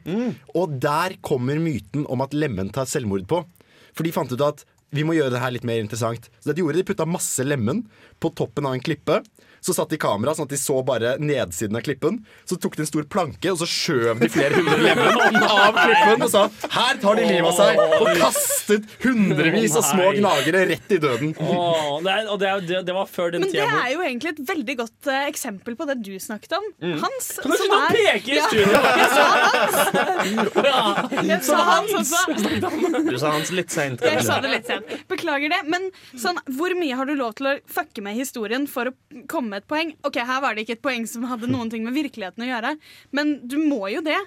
Og der kommer myten om at lemen tar selvmord på. For de fant ut at vi må gjøre det her litt mer interessant. Så det de gjorde, de putta masse lemen på toppen av en klippe. Så satt de kamera sånn at de så bare nedsiden av klippen. Så tok de en stor planke, og så skjøv de flere hundre lemen av klippen og sa 'her tar de livet av seg'. Og kastet hundrevis av små gnagere rett i døden. Åh, det, er, og det, er, det, det var før den Men det er jo egentlig et veldig godt uh, eksempel på det du snakket om. Hans. Kan du som er- peke i Ja. Jeg sa hans. Jeg sa hans også. Du sa hans litt seint. Jeg sa det litt sent. Beklager det. Men sånn, hvor mye har du lov til å fucke med historien for å komme med et poeng? Ok, Her var det ikke et poeng som hadde noen ting med virkeligheten å gjøre, men du må jo det.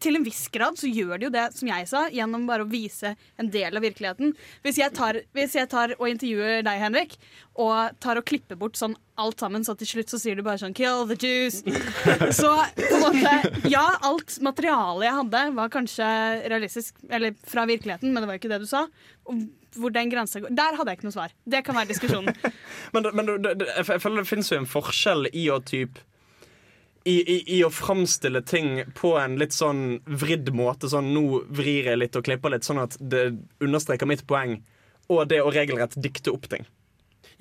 Til en viss grad så gjør de jo det, som jeg sa, gjennom bare å vise en del av virkeligheten. Hvis jeg tar, hvis jeg tar og intervjuer deg, Henrik, og tar og klipper bort sånn alt sammen, så til slutt så sier du bare sånn 'kill the juice'. Så på en måte, ja, alt materialet jeg hadde, var kanskje realistisk, eller fra virkeligheten, men det var jo ikke det du sa. Og hvor den grensa går Der hadde jeg ikke noe svar. Det kan være diskusjonen. Men, men jeg føler det finnes jo en forskjell i å typ i, i, I å framstille ting på en litt sånn vridd måte. Sånn nå vrir jeg litt og klipper litt, sånn at det understreker mitt poeng. Og det å regelrett dikte opp ting.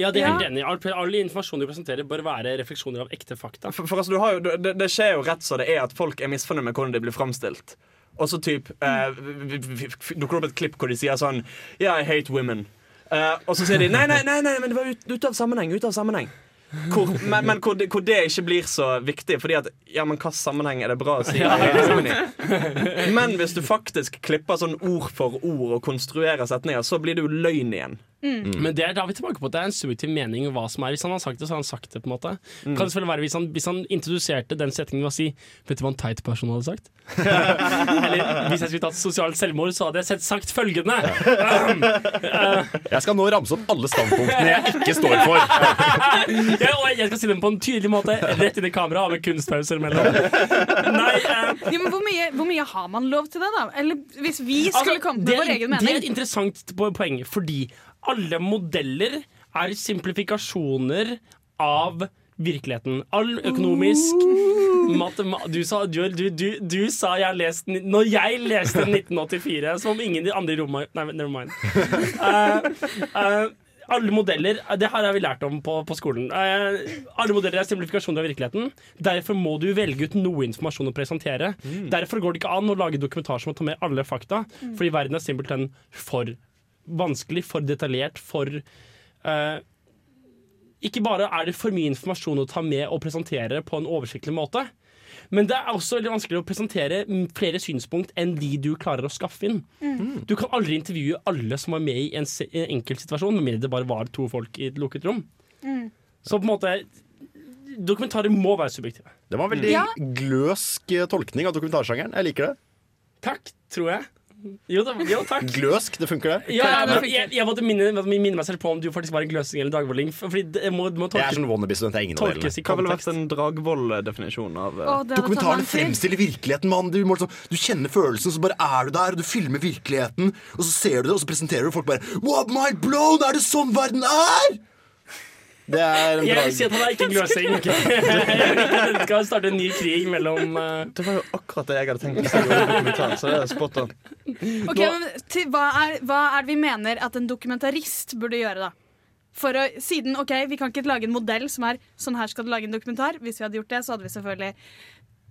Ja, det er helt enig. All, all informasjon du presenterer, bør være refleksjoner av ekte fakta. For, for altså, du har jo, det, det skjer jo rett så det er at folk er misfornøyd med hvordan de blir framstilt. Og så typ eh, dukker det opp et klipp hvor de sier sånn Yeah, I hate women. Eh, og så sier de nei, nei, nei, nei men det var ute ut av sammenheng. Ut av sammenheng. Hvor, men men hvor, det, hvor det ikke blir så viktig. Fordi at Ja, men hva sammenheng er det bra å si? I? Men hvis du faktisk klipper sånn ord for ord og konstruerer setninger, så blir det jo løgn igjen. Men det er da vi tilbake på at det er en subjektiv mening hva som er. Hvis han har sagt det, så har han sagt det. på en måte Kan det selvfølgelig være hvis han, hvis han introduserte den setningen ved å si Vet du hva en teit person hadde sagt? Eller hvis jeg skulle tatt sosialt selvmord, så hadde jeg sett sagt følgende. Jeg skal nå ramse opp alle standpunktene jeg ikke står for. Ja, og jeg skal si dem på en tydelig måte, rett inn i kameraet, med kunstpauser imellom. Nei, uh, Ja, men hvor mye, hvor mye har man lov til det, da? Eller hvis vi skulle Altså, kommet med er- vår egen mening? Det er et interessant poeng, fordi alle modeller er simplifikasjoner av virkeligheten. All økonomisk matema du, sa, du, du, du, du sa jeg har lest Når jeg leste 1984, som om ingen i andre i rommet Nei, never mind. Uh, uh, alle modeller Det her har vi lært om på, på skolen. Uh, alle modeller er simplifikasjoner av virkeligheten. Derfor må du velge ut noe informasjon å presentere. Derfor går det ikke an å lage dokumentar som tar ta med alle fakta, fordi verden er simpelthen for vanskelig, for detaljert, for uh, Ikke bare er det for mye informasjon å ta med og presentere på en oversiktlig måte, men det er også veldig vanskelig å presentere mm, flere synspunkt enn de du klarer å skaffe inn. Du kan aldri intervjue alle som var med i en, se- en enkelt situasjon, med mindre det bare var to folk i et lukket rom. Så på en måte Dokumentarer må være subjektive. Det var en veldig Ja. gløsk eh, tolkning av dokumentarsjangeren. Jeg liker det. Takk, tror jeg. Jo, da, jo takk. Gløsk, det funker, det. Ja, ja, men jeg, jeg måtte minne, måtte minne meg selv på om du faktisk var en gløsing eller dragvolling. for- Fordi det må, det må Jeg er sånn wannabe-student. Jeg er ingen av delene. tolkes Hva ville vært en Dragvoll-definisjon av hadde tatt Dokumentaren fremstiller virkeligheten, mann. Du, må liksom, du kjenner følelsen, så bare er du der, og du filmer virkeligheten. Og så ser du det, og så presenterer du, og folk bare What, my blown! Er det sånn verden er?! Det er en Jeg vil si at han er ikke en gløsing. Det skal starte en ny krig mellom uh... Det var jo akkurat det jeg hadde tenkt. Så det er spot on. Ok, men til, hva, er, hva er det vi mener at en dokumentarist burde gjøre, da? For å, siden, ok, Vi kan ikke lage en modell som er sånn her skal du lage en dokumentar. Hvis vi hadde gjort det, så hadde vi selvfølgelig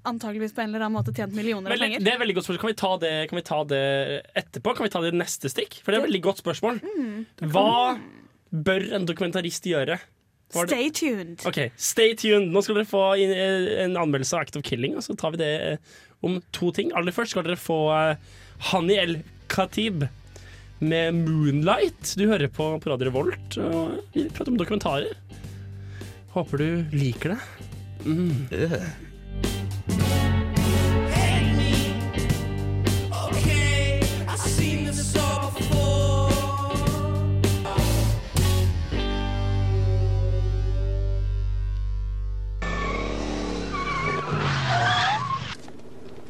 antageligvis på en eller annen måte tjent millioner av penger. det er veldig godt spørsmål. Kan vi, ta det, kan vi ta det etterpå? Kan vi ta det i neste stikk? For det er et veldig godt spørsmål. Hva bør en dokumentarist gjøre? Stay tuned. Ok, Stay tuned. Nå skal dere få inn, eh, en anmeldelse av Act of Killing, og så tar vi det eh, om to ting. Aller først skal dere få eh, Hani El Khatib med 'Moonlight'. Du hører på, på Radio Revolt, og vi prater om dokumentarer. Håper du liker det.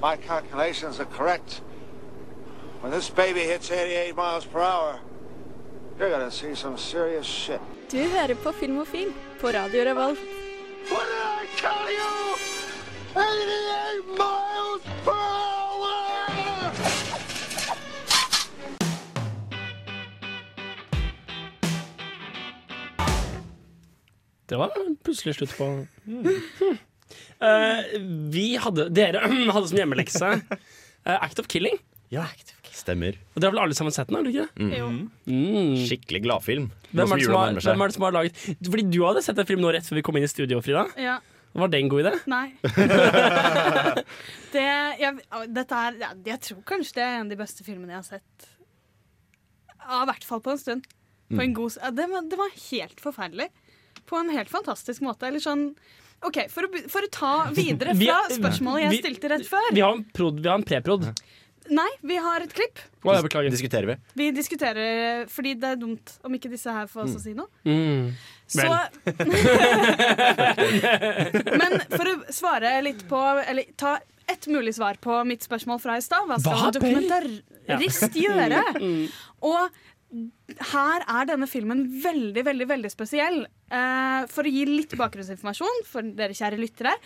My calculations are correct. When this baby hits 88 miles per hour, you're gonna see some serious shit. Du hører på Filmofil på Radio Revolt. What did I tell you? 88 miles per hour! Det var plutselig slutt på Eh, Vi hadde Dere hadde som hjemmelekse eh, Act of Killing. Stemmer. Og Dere har vel alle sammen sett den? har ikke? det? Jo. Mm. Skikkelig gladfilm. Hvem er, har, hvem er det som har laget Fordi du hadde sett en film nå rett før vi kom inn i studio, Frida. Ja. Var det en god idé? Nei. det, jeg, dette er, ja, jeg tror kanskje det er en av de beste filmene jeg har sett. Ja, I hvert fall på en stund. På en god, s- ja, det, var, det var helt forferdelig. På en helt fantastisk måte. Eller sånn OK, for å, for å ta videre fra spørsmålet jeg stilte rett før. Vi har en, prod, vi har en preprod. Nei, vi har et klipp. Å, jeg beklager. Diskuterer vi. Vi diskuterer fordi det er dumt om ikke disse her får oss å si noe. Mm. Så Men for å svare litt på Eller ta ett mulig svar på mitt spørsmål fra i stad. Hva skal Hva en dokumentarist gjøre? Og her er denne filmen veldig, veldig veldig spesiell. Uh, for å gi litt bakgrunnsinformasjon for dere kjære lyttere.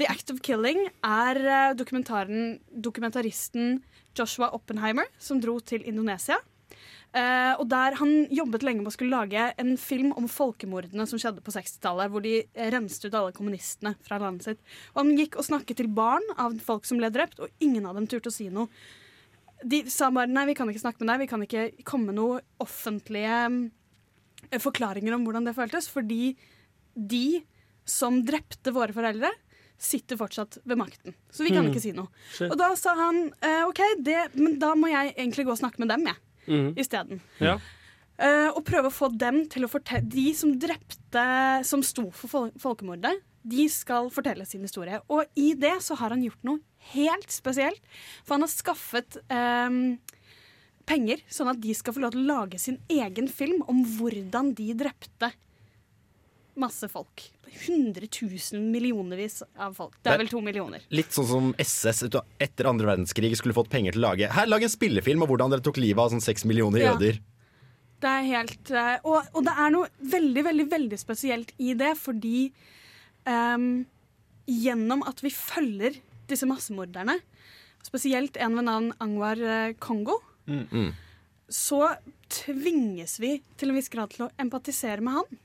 The Act of Killing er eh, dokumentaristen Joshua Oppenheimer som dro til Indonesia. Uh, og der Han jobbet lenge med å skulle lage en film om folkemordene som skjedde på 60-tallet. Hvor de renste ut alle kommunistene fra landet sitt. Og Han gikk og snakket til barn av folk som ble drept, og ingen av dem turte å si noe. De sa bare nei, vi kan ikke snakke med deg, vi kan ikke komme med noen offentlige eh, forklaringer om hvordan det føltes. Fordi de som drepte våre foreldre, sitter fortsatt ved makten. Så vi kan mm. ikke si noe. Shit. Og da sa han eh, OK, det, men da må jeg egentlig gå og snakke med dem, jeg. Mm. Isteden. Ja. Uh, og prøve å få dem til å fortelle De som drepte, som sto for fol folkemordet, de skal fortelle sin historie. Og i det så har han gjort noe helt spesielt. For han har skaffet eh, penger, sånn at de skal få lov til å lage sin egen film om hvordan de drepte masse folk. Hundretusen millionervis av folk. Det er vel to millioner. Litt sånn som SS etter andre verdenskrig skulle fått penger til å lage Her, lag en spillefilm om hvordan dere tok livet av sånn seks millioner Ja. jøder. Det er helt eh, og, og det er noe veldig, veldig, veldig spesielt i det, fordi ehm, gjennom at vi følger disse massemorderne, spesielt en ved navn Angwar eh, Kongo, Mm. så tvinges vi til en viss grad til å empatisere med han.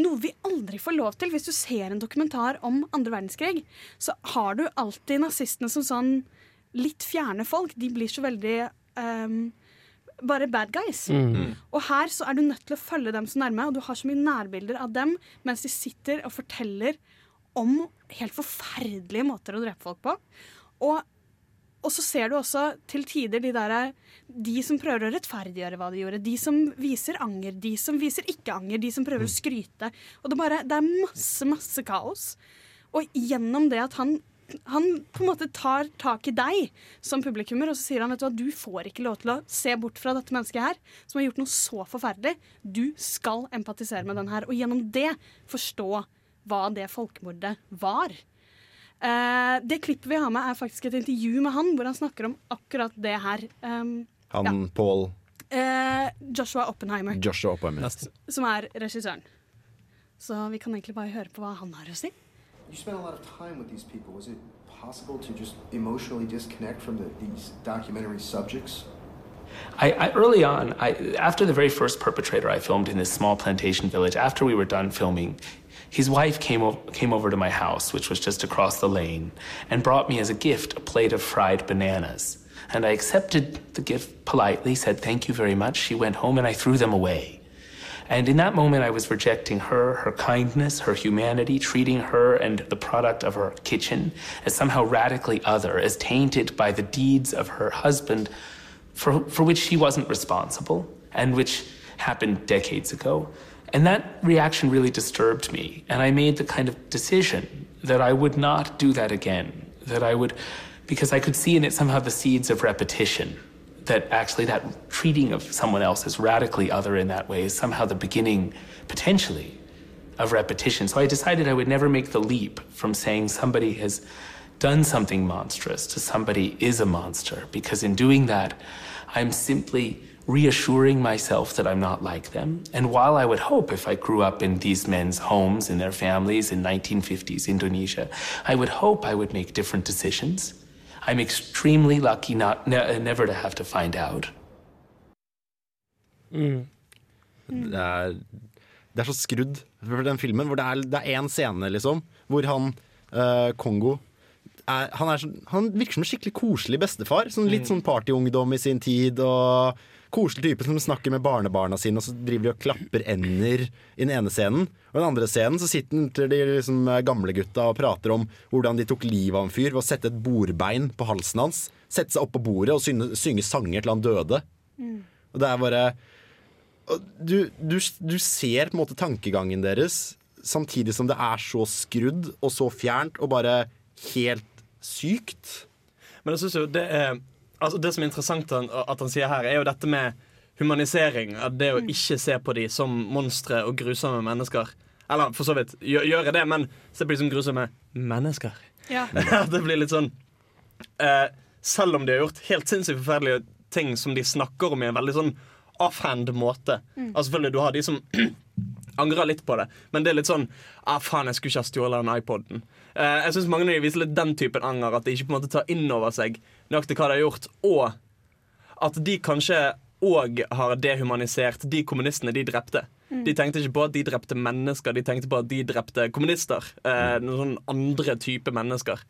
Noe vi aldri får lov til. Hvis du ser en dokumentar om andre verdenskrig, så har du alltid nazistene som sånn litt fjerne folk. De blir så veldig ehm, bare bad guys. Mm. Og her så er du nødt til å følge dem så nærme, og du har så mye nærbilder av dem mens de sitter og forteller om helt forferdelige måter å drepe folk på. Og, og så ser du også til tider de der De som prøver å rettferdiggjøre hva de gjorde. De som viser anger, de som viser ikke anger, de som prøver å skryte. Og det, bare, det er masse, masse kaos. Og gjennom det at han han på en måte tar tak i deg som publikummer og så sier han vet du hva, du får ikke lov til å se bort fra dette mennesket her, som har gjort noe så forferdelig. Du skal empatisere med den her, og gjennom det forstå hva det folkemordet var. Eh, det klippet vi har med, er faktisk et intervju med han, hvor han snakker om akkurat det her. Um, Han Paul eh, Joshua Oppenheimer, Joshua Oppenheimer. som er regissøren. Så vi kan egentlig bare høre på hva han har å si. You spent a lot of time with these people. Was it possible to just emotionally disconnect from the, these documentary subjects? I, I early on, I, after the very first perpetrator I filmed in this small plantation village, after we were done filming, his wife came, o- came over to my house, which was just across the lane, and brought me as a gift a plate of fried bananas. And I accepted the gift politely, said thank you very much. She went home and I threw them away. And in that moment, I was rejecting her, her kindness, her humanity, treating her and the product of her kitchen as somehow radically other, as tainted by the deeds of her husband for, for which she wasn't responsible and which happened decades ago. And that reaction really disturbed me. And I made the kind of decision that I would not do that again, that I would, because I could see in it somehow the seeds of repetition that actually that treating of someone else as radically other in that way is somehow the beginning potentially of repetition. So i decided i would never make the leap from saying somebody has done something monstrous to somebody is a monster because in doing that i'm simply reassuring myself that i'm not like them. And while i would hope if i grew up in these men's homes in their families in 1950s indonesia i would hope i would make different decisions I'm extremely lucky not ne- never to have to find out. Det er, det er så skrudd for den filmen, hvor det er, det er en scene, liksom, hvor han uh, Kongo er, han, er sånn, han virker som en skikkelig koselig bestefar. Sånn, litt sånn partyungdom i sin tid. Og koselig type som snakker med barnebarna sine, og så driver de og klapper ender i den ene scenen. Og i den andre scenen så sitter de liksom, gamlegutta og prater om hvordan de tok livet av en fyr ved å sette et bordbein på halsen hans. Sette seg opp på bordet og synge, synge sanger til han døde. Og det er bare du, du, du ser på en måte tankegangen deres, samtidig som det er så skrudd og så fjernt og bare helt sykt. Men jeg synes jo det er altså Det som er interessant at han sier her, er jo dette med humanisering. At det å ikke se på de som monstre og grusomme mennesker. Eller for så vidt gjø- gjøre det, men se på de som grusomme mennesker. Ja. Det blir litt sånn eh, Selv om de har gjort helt sinnssykt forferdelige ting som de snakker om i en veldig sånn offhand måte. Mm. Altså selvfølgelig, Du har de som angrer litt på det, men det er litt sånn ah, faen, jeg skulle ikke ha stjålet den iPoden. Eh, jeg synes mange av de viser litt den typen anger, at de ikke på en måte tar inn over seg nøyaktig hva de har gjort, og at de kanskje òg har dehumanisert de kommunistene de drepte. Mm. De tenkte ikke på at de drepte mennesker, de tenkte på at de drepte kommunister. Eh, noen sånn andre type mennesker.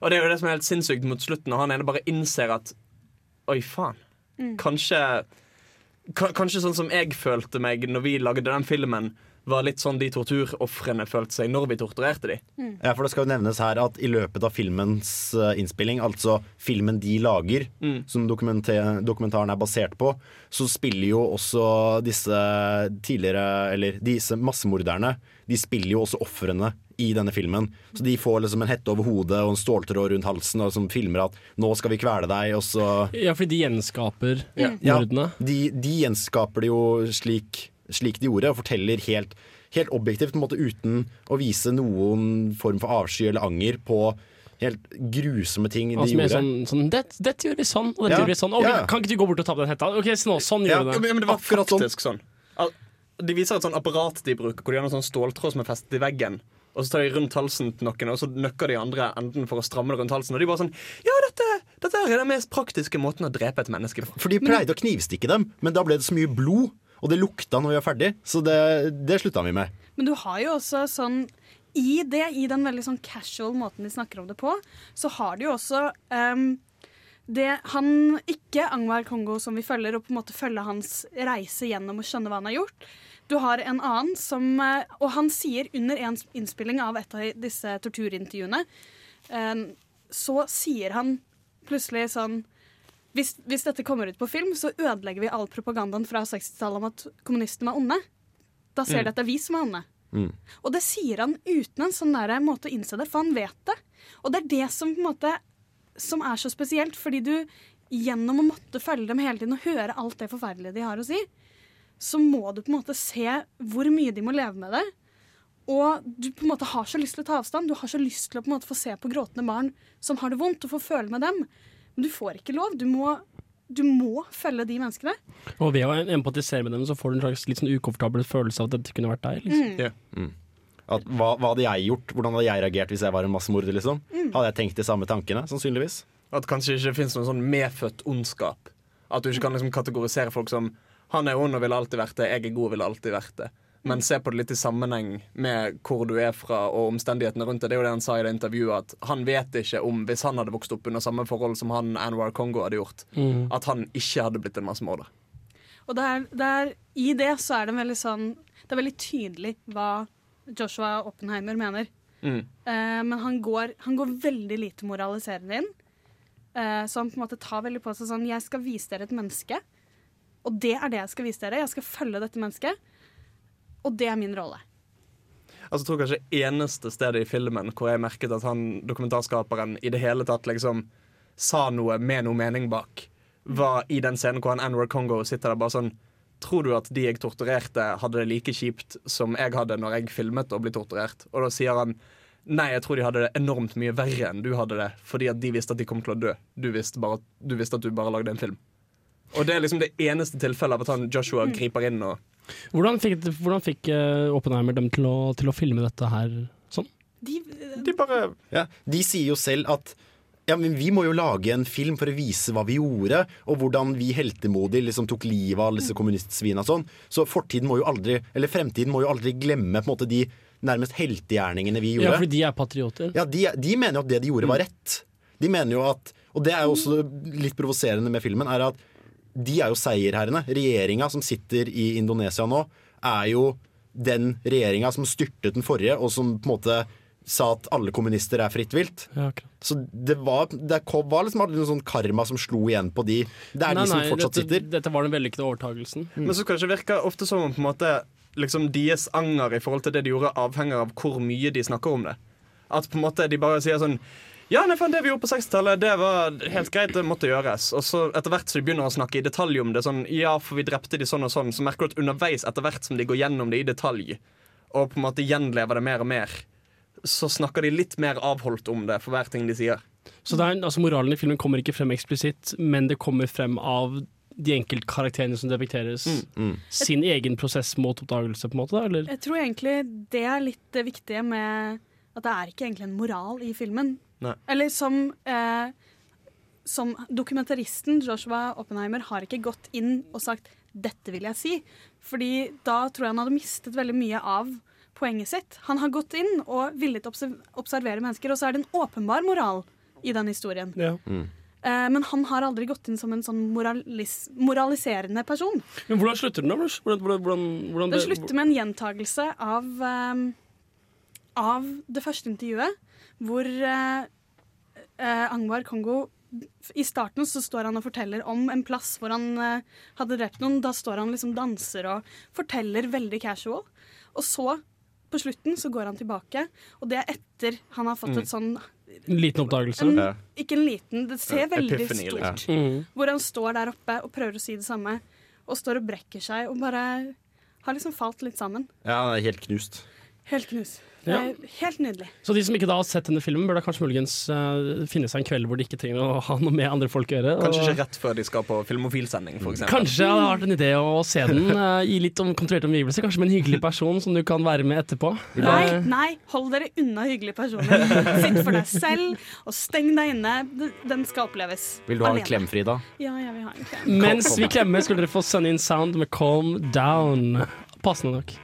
Og det er jo det som er helt sinnssykt mot slutten, når han ene bare innser at Oi, faen. Mm. Kanskje Kanskje sånn som jeg følte meg når vi lagde den filmen, var litt sånn de torturofrene følte seg når vi torturerte de. Ja, for Det skal jo nevnes her at i løpet av filmens eh, innspilling, altså filmen de lager, Mm. som dokumentaren er basert på, så spiller jo også disse tidligere Eller disse massemorderne De spiller jo også ofrene i denne filmen. Så de får liksom en hette over hodet og en ståltråd rundt halsen og som filmer at 'nå skal vi kvele deg', og så Ja, fordi de gjenskaper ja, mordene. de, de gjenskaper det jo slik, slik de gjorde, og forteller helt, helt objektivt, på en måte uten å vise noen form for avsky eller anger på helt grusomme ting de Altså, gjorde. sånn, sånn Dette det gjør vi sånn, og dette Ja, gjør vi sånn. Okay, ja. Kan ikke du gå bort og ta på den hetta? Ok, så nå, sånn Ja, gjør vi det. men det var Akkurat sånn. faktisk sånn. Al- De viser et sånn apparat de bruker, hvor de har en sånn ståltråd som er festet i veggen. Og så tar de rundt halsen til noen, og så nøkker de andre enden for å stramme det rundt halsen. Og de bare sånn Ja, dette, dette er den mest praktiske måten å drepe et menneske på. For de pleide å knivstikke dem, men da ble det så mye blod, og det lukta når vi var ferdig, så det, det slutta vi med. Men du har jo også sånn I det, i den veldig sånn casual måten de snakker om det på, så har de jo også um, det han Ikke Angvar Kongo som vi følger, og på en måte følge hans reise gjennom og skjønne hva han har gjort. Du har en annen som eh, Og han sier under en innspilling av et av disse torturintervjuene, eh, så sier han plutselig sånn hvis, hvis dette kommer ut på film, så ødelegger vi all propagandaen fra 60-tallet om at kommunistene var onde. Da ser Mm. de at det er vi som er onde. Og det sier han uten en sånn der måte å innse det, for han vet det. Og det er det som måte Som er så spesielt, fordi du gjennom å måtte følge dem hele tiden og høre alt det forferdelige de har å si, så må du på en måte se hvor mye de må leve med det. Og du på en måte har så lyst til å ta avstand. Du har så lyst til å på en måte få se på gråtende barn som har det vondt, og få føle med dem. Men du får ikke lov. Du må, du må følge de menneskene. Og ved å empatisere med dem, så får du en slags litt sånn ukomfortabel følelse av at dette kunne vært deg. Liksom. Mm. At, hva, hva hadde jeg gjort? Hvordan hadde jeg reagert hvis jeg var en massemorder? Liksom? Mm. Hadde jeg tenkt de samme tankene? Sannsynligvis. At kanskje ikke finnes noen sånn medfødt ondskap. At du ikke kan liksom kategorisere folk som han er ond og ville alltid vært det, jeg er god og ville alltid vært det. Men se på det litt i sammenheng med hvor du er fra og omstendighetene rundt det. Det er jo det han sa i det intervjuet, at han vet ikke om hvis han hadde vokst opp under samme forhold som han Anwar Kongo hadde gjort, Mm. at han ikke hadde blitt en massemorder. Og der, der, er, i det så er det veldig sånn Det er veldig tydelig hva Joshua Oppenheimer mener. Mm. Eh, men han går, han går veldig lite moraliserende inn. Eh, så han på en måte tar veldig på seg sånn Jeg skal vise dere et menneske. Og det er det jeg skal vise dere. Jeg skal følge dette mennesket. Og det er min rolle. Altså, jeg tror kanskje eneste stedet i filmen hvor jeg merket at han dokumentarskaperen i det hele tatt liksom sa noe med noe mening bak, var i den scenen hvor han Anwar Kongo sitter der bare sånn Tror du at de jeg torturerte, hadde det like kjipt som jeg hadde når jeg filmet og ble torturert? Og da sier han Nei, jeg tror de hadde det enormt mye verre enn du hadde det, fordi at de visste at de kom til å dø. Du visste, bare, du visste at du bare lagde en film. Og det er liksom det eneste tilfellet av at han Joshua Mm. griper inn og Hvordan fikk, hvordan fikk eh, Oppenheimer dem til å, til å filme dette her sånn? De, bare ja, De sier jo selv at ja, men vi må jo lage en film for å vise hva vi gjorde, og hvordan vi heltemodig liksom tok livet av alle disse kommunistsvina og sånn. Så fortiden må jo aldri, eller fremtiden må jo aldri glemme på en måte de nærmest heltegjerningene vi gjorde. Ja, fordi de er patrioter. Ja, de, de mener jo at det de gjorde var rett. De mener jo at, Og det er jo også litt provoserende med filmen, er at de er jo seierherrene. Regjeringa som sitter i Indonesia nå, er jo den regjeringa som styrtet den forrige, og som på en måte sa at alle kommunister er fritt vilt. Ja. Så det var, det var liksom aldri noen sånn karma som slo igjen på de. Det er Nei, de som nei, fortsatt dette, sitter. Dette var den vellykkede overtagelsen. Men så kan det ikke virke ofte som om på en måte liksom deres anger i forhold til det de gjorde, avhenger av hvor mye de snakker om det. At på en måte de bare sier sånn Ja, nei, det vi gjorde på 60-tallet, det var helt greit, det måtte gjøres. Og så etter hvert som de begynner å snakke i detalj om det, sånn Ja, for vi drepte de sånn og sånn, så merker du at underveis, etter hvert som de går gjennom det i detalj, og på en måte gjenlever det mer og mer, så snakker de litt mer avholdt om det for hver ting de sier. Så det er, altså, moralen i filmen kommer ikke frem eksplisitt, men det kommer frem av de enkeltkarakterene som depekteres. Sin egen prosess mot oppdagelse, på en måte? da, Eller? Jeg tror egentlig det er litt det viktige med at det er ikke egentlig en moral i filmen. Nei. Eller som eh, Som dokumentaristen Joshua Oppenheimer har ikke gått inn og sagt 'dette vil jeg si', fordi da tror jeg han hadde mistet veldig mye av poenget sitt. Han har gått inn og villet observ observere mennesker, og så er det en åpenbar moral i den historien. Ja. Eh, men han har aldri gått inn som en sånn moralis moraliserende person. Men hvordan slutter den, da? Hvordan, hvordan, hvordan, hvordan Det slutter med en gjentagelse av, ehm, av det første intervjuet, hvor eh, eh, Angvar Kongo I starten så står han og forteller om en plass hvor han eh, hadde drept noen. Da står han liksom danser og forteller veldig casual. Og så, på slutten, så går han tilbake, og det er etter han har fått Mm. et sånn En liten oppdagelse? en, Ikke en liten, det ser veldig epiphany, stort ja. mm. Hvor han står der oppe og prøver å si det samme, og står og brekker seg og bare har liksom falt litt sammen. Ja, han er helt knust. Helt knus. Det Ja. er helt nydelig. Så de som ikke da har sett denne filmen, bør da kanskje muligens uh, finne seg en kveld hvor de ikke trenger å ha noe med andre folk å gjøre. Kanskje og- ikke rett før de skal på filmofilsending, f.eks. Kanskje det hadde vært en idé å se den uh, i litt om kontrollerte omgivelser. Kanskje med en hyggelig person som du kan være med etterpå. Nei, Eh, nei, hold dere unna hyggelige personer. Sitt for deg selv og steng deg inne. Den skal oppleves. Vil du ha en alene. klem, Frida? Ja, jeg vil ha en klem. Mens vi klemmer, skulle dere få sende in Sound med Calm Down. Passende nok.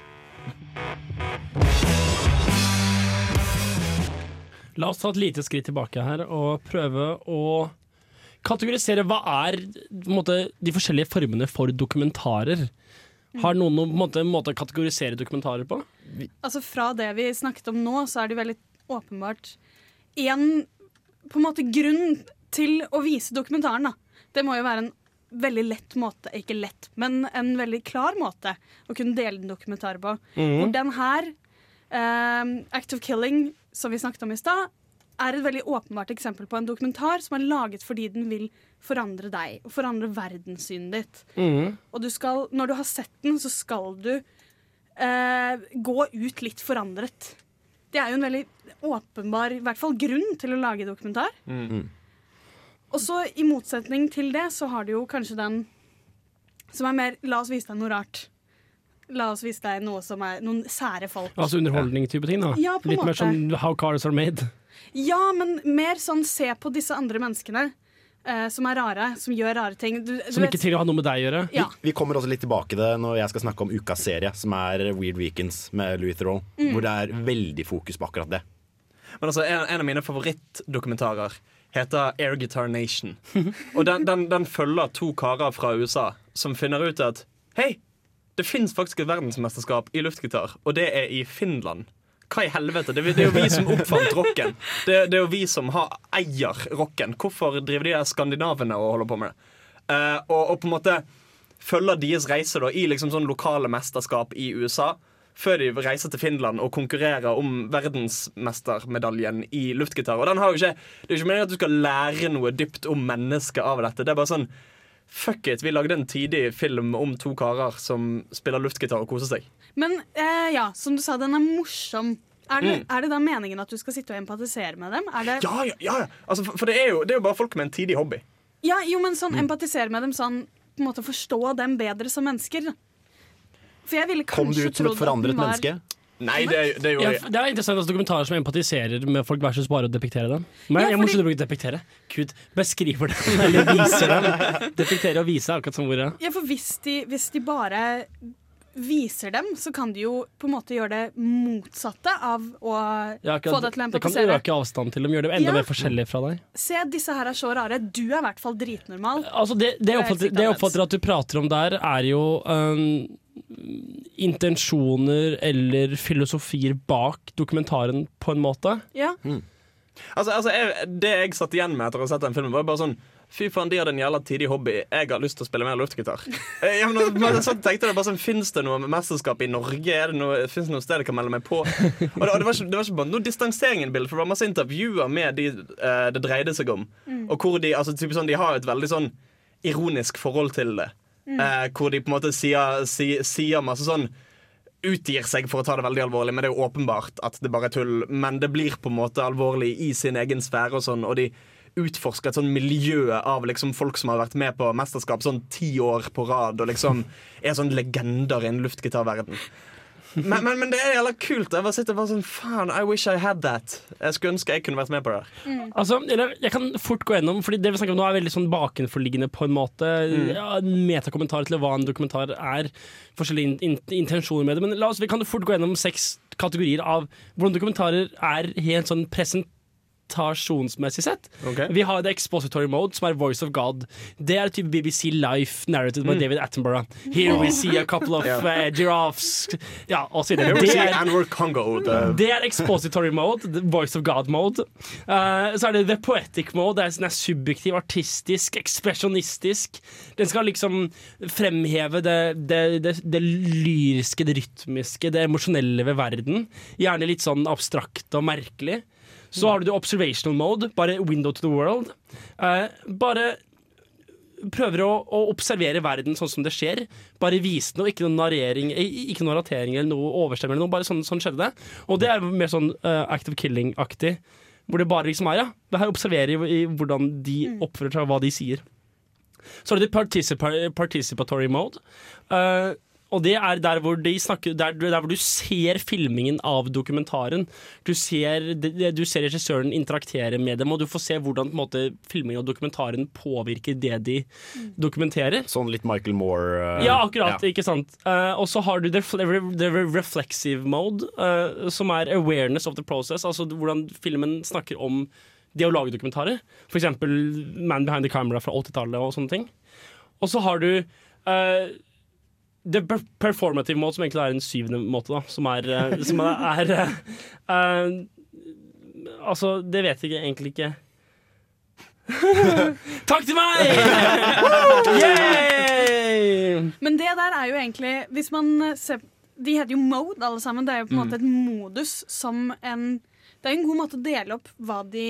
La oss ta et lite skritt tilbake her og prøve å kategorisere hva er på måte, de forskjellige formene for dokumentarer. Har noen noen en måte, måte å kategorisere dokumentarer på? Altså Fra det vi snakket om nå, så er det veldig åpenbart en på en måte grunn til å vise dokumentaren. da. Det må jo være en veldig lett måte, ikke lett, men en veldig klar måte å kunne dele en dokumentar på. Mm. Hvor den her, eh, Act of Killing, som vi snakket om i stad, er et veldig åpenbart eksempel på en dokumentar som er laget fordi den vil forandre deg og forandre verdenssynet ditt. Mm. Og du skal, når du har sett den, så skal du eh, gå ut litt forandret. Det er jo en veldig åpenbar i hvert fall grunn til å lage dokumentar. Og så i motsetning til det, så har du jo kanskje den som er mer La oss vise deg noe rart. La oss vise deg noe som er noen sære folk. Altså underholdning-type ting? da Ja, Litt mer sånn How Cars Are Made. Ja, men mer sånn se på disse andre menneskene Uh, som er rare, som gjør rare ting. Du, du Som ikke trenger å ha noe med deg å gjøre. Ja. Vi kommer også litt tilbake til det når jeg skal snakke om ukas serie, som er Weird Weekends med Louis Theroux, Mm. hvor det er veldig fokus på akkurat det. Men altså, en, en av mine favorittdokumentarer heter Air Guitar Nation. Og den, den, den følger to karer fra USA som finner ut at Hei, det fins faktisk et verdensmesterskap i luftgitar, og det er i Finland. Hva i helvete? Det, er- jo vi som oppfant rocken. Det, det er jo vi som har, eier rocken. Hvorfor driver de her skandinavene og holder på med det? Uh, og, og på en måte følger deres reise da, i liksom sånn lokale mesterskap i USA. Før de reiser til Finland og konkurrerer om verdensmestermedaljen i luftgitar. Og den har jo ikke, Det er jo ikke meningen at du skal lære noe dypt om mennesket av dette. Det er bare sånn Fuck it, vi lagde en tidig film om to karer som spiller luftgitar og koser seg. Men eh, ja, som du sa, den er morsom. Er det, Mm. er det da meningen at du skal sitte og empatisere med dem? Er det, Ja, ja, ja, ja. Altså, for for det, er jo, det er jo bare folk med en tidig hobby. Ja, jo, men sånn Mm. empatisere med dem sånn på en måte forstå dem bedre som mennesker. For jeg ville Kom du ut som et trodd forandret var menneske? Nei, det, det jo Ja, det er interessant at dokumentarer som empatiserer med folk versus bare å depektere dem. Men Ja, jeg må slutte å bruke depiktere. Gud, beskriver dem eller viser dem. Depektere og vise er akkurat som ordet. Ja, for hvis de, hvis de bare viser dem, så kan du jo på en måte gjøre det motsatte av å Ja, akkurat- få deg til å empatisere. det kan øke avstanden til dem, gjøre dem enda Ja. mer forskjellige fra deg. Se, disse her er så rare. Du er i hvert fall dritnormal. Altså det, det, jeg er oppfatter, det jeg oppfatter at du prater om der, er jo um, intensjoner eller filosofier bak dokumentaren, på en måte. Ja. Altså, altså jeg, Det jeg satt igjen med etter å ha sett den filmen, var bare sånn Fy faen, de hadde en jævla tidig hobby. Jeg har lyst til å spille mer luftgitar. Eh, Ja, men, men, så tenkte jeg bare sånn, Fins det noe mesterskap i Norge? Er det noe, Fins det noe sted jeg kan melde meg på? Og det, og det, var, ikke, det var ikke bare noe distansering i bildet, for det var masse intervjuer med de eh, det dreide seg om. Mm. Og hvor de, altså, typisk sånn, de har et veldig sånn ironisk forhold til det. Mm. Eh, hvor de på en måte sier, sier, sier masse sånn utgir seg for å ta det veldig alvorlig, men det er jo åpenbart at det bare er tull. Men det blir på en måte alvorlig i sin egen sfære, og sånn Og de utforsker et sånn miljø av liksom folk som har vært med på mesterskap sånn ti år på rad, og liksom er sånn legender i en luftgitarverden. Men, men, men det er jævla kult. Jeg bare sitter bare sånn Faen, I wish I had that. Jeg skulle ønske jeg kunne vært med på det. Mm. Altså, eller, jeg kan fort gå gjennom, Fordi det vi snakker om nå er veldig sånn bakenforliggende på en måte. Mm. Ja, metakommentar til hva en dokumentar er. Forskjellige in in intensjoner med det. Men la oss, vi kan fort gå gjennom seks kategorier av hvordan dokumentarer er helt sånn presentasjonsmessig sett. Okay. Vi har The Expository Mode, som er Voice of God. Det er type BBC Life narrated by Mm. David Attenborough. Here we see a couple of uh, giraffes Ja, og så videre. Det er- Congo. det er expository mode, the voice of God mode. Uh, så er det the poetic mode, det er, den er subjektiv, artistisk, ekspresjonistisk. Den skal liksom fremheve det, det, det, det lyriske, det rytmiske, det emosjonelle ved verden. Gjerne litt sånn abstrakt og merkelig. Så har du observational mode, bare window to the world. Eh, bare prøver å, å observere verden sånn som det skjer. Bare vise noe, ikke noe narrering, ikke noe ratering eller noe overstemming. eller noe, Bare sånn, sånn skjedde det. Og det er mer sånn uh, of Killing-aktig. Hvor det bare liksom er, ja. Det her observerer i, i hvordan de oppfører seg, og hva de sier. Så har du participatory mode. eh, og det er der hvor, de snakker, der, der hvor du ser filmingen av dokumentaren. Du ser, du ser regissøren interaktere med dem, og du får se hvordan måte, filmingen av dokumentaren påvirker det de dokumenterer. Sånn litt Michael Moore uh, Ja, akkurat. ikke sant Uh, Og så har du the, the, reflexive mode, uh, som er awareness of the process. Altså hvordan filmen snakker om det å lage dokumentarer. Eksempel Man Behind the Camera fra 80-tallet og sånne ting. Og så har du eh, the performative mode, som egentlig er en syvende måte, da. Som er, eh, som er eh, eh, Altså, det vet jeg egentlig ikke. Takk til meg! Yay! Men det der er jo egentlig Hvis man ser De heter jo mode, alle sammen. Det er jo på en Mm. måte et modus som en Det er jo en god måte å dele opp hva de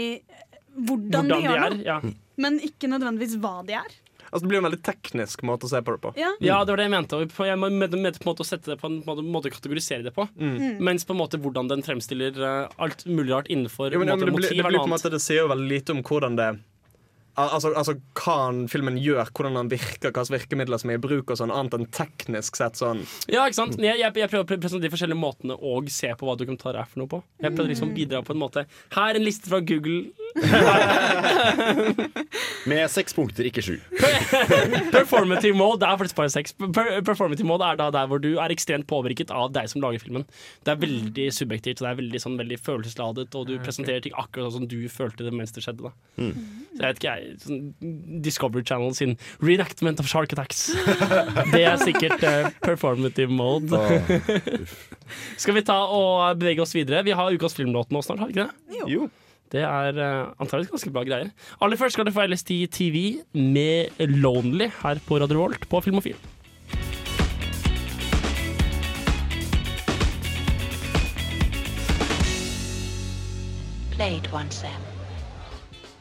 Hvordan, de gjør er. det, Ja. men ikke nødvendigvis hva de er. Altså, det blir en veldig teknisk måte å se på det på. Ja. Ja, det var det jeg mente. Jeg mente mente på en måte å sette det på en måte, måte å kategorisere det på. Mm. Mens på en måte hvordan den fremstiller eh, alt mulig rart innenfor Jo, men, måte, det, blir, motiv det, blir på en måte, det sier jo veldig lite om hvordan det Altså, altså hva filmen gjør, hvordan han virker, hva virkemidler som er i bruk, og sånn, annet enn teknisk sett sånn. Ja, ikke sant? Jeg, jeg, jeg prøver å presentere de forskjellige måtene å se på hva dokumentar er for noe på. Jeg prøver liksom å bidra på en måte Her er en liste fra Google. Med seks punkter, ikke sju. Performative mode det er faktisk bare seks. Performative mode er da der hvor du er ekstremt påvirket av deg som lager filmen. Det er veldig subjektivt, og det er veldig, sånn, veldig følelsesladet, og du presenterer ting akkurat sånn som du følte det mens det skjedde. Da. Så jeg vet ikke, jeg sånn Discovery Channel sin reenactment of Shark Attacks. Det er sikkert uh, performative mode. Skal vi ta og bevege oss videre? Vi har ukas filmlåt nå snart, har vi ikke det? Jo. Det er uh, antakeligvis ganske bra greier. Aller først skal det få til TV med Lonely her på Radio Volt på Filmofil. Play it once.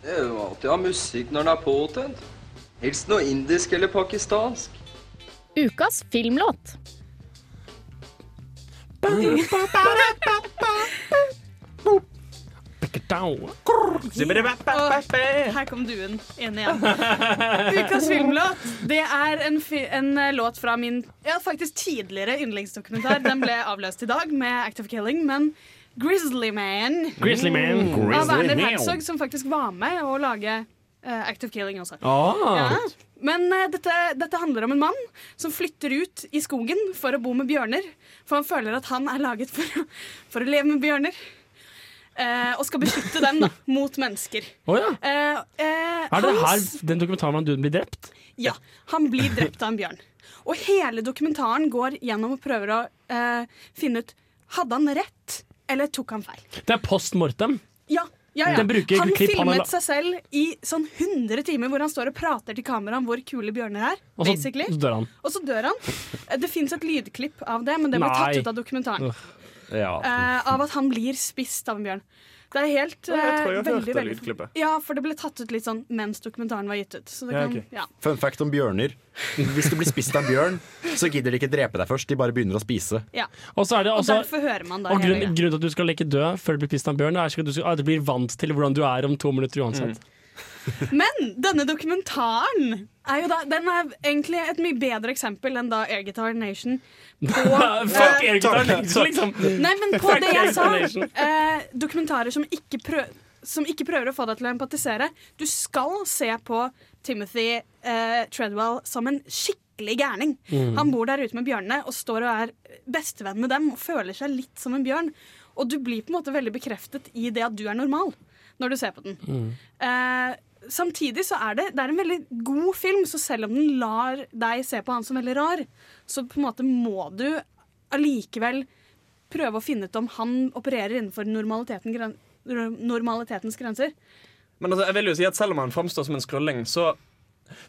Det er jo alltid å ha musikk når den er påtent. Helst noe indisk eller pakistansk. Ukas filmlåt. Og her kom duen Enig igjen. Ukas filmlåt Det er en, en eh, låt fra min ja, faktisk tidligere yndlingsdokumentar. Den ble avløst i dag med Act of Killing, men Grizzly Man, Grizzly Man. av Grizzly Werner Herzog, som faktisk var med å lage uh, Act of Killing også. Ah. Ja. Men uh, dette, dette handler om en mann som flytter ut i skogen for å bo med bjørner. For han føler at han er laget for for å leve med bjørner. Eh, og skal beskytte dem da, mot mennesker. Oh, ja. Eh, eh, Er det her den dokumentaren om duden blir drept? Ja, han blir drept av en bjørn. Og hele dokumentaren går gjennom og prøver å eh, finne ut Hadde han rett, eller tok han feil. Det er post mortem. Ja, ja, ja. Han klipp han filmet seg selv i sånn 100 timer hvor han står og prater til kamera om hvor kule bjørner er. Og så basically. dør han. Og så dør han. Eh, Det fins et lydklipp av det, men det ble Nei. tatt ut av dokumentaren. Ja. uh, av at han blir spist av en bjørn. Det er helt uh, jeg tror jeg eh, har hørt veldig, veldig lydklippet. Ja, for det ble tatt ut litt sånn mens dokumentaren var gitt ut. Så det Ja, kan, ja. Fun fact om bjørner. Hvis du blir spist av bjørn, så gidder de ikke drepe deg først. De bare begynner å spise. Ja. Og så er det Og derfor hører man da og grunnen til at du skal leke død før du blir spist av bjørn, er at du, skal, at du blir vant til hvordan du er om to minutter uansett. Men denne dokumentaren er jo da, den er egentlig et mye bedre eksempel enn da Air Guitar Nation på Fuck eh, Air Guitar Nation, liksom! Nei, men på Fuck det jeg sa, eh, dokumentarer som ikke, prø som ikke prøver å få deg til å empatisere. Du skal se på Timothy eh, Treadwell som en skikkelig gærning. Mm. Han bor der ute med bjørnene og står og er bestevenn med dem og føler seg litt som en bjørn. Og du blir på en måte veldig bekreftet i det at du er normal når du ser på den. Eh, samtidig så er det, det er en veldig god film, så selv om den lar deg se på han som veldig rar, så på en måte må du allikevel prøve å finne ut om han opererer innenfor normaliteten, normalitetens grenser. Men altså, jeg vil jo si at selv om han framstår som en skrølling, så,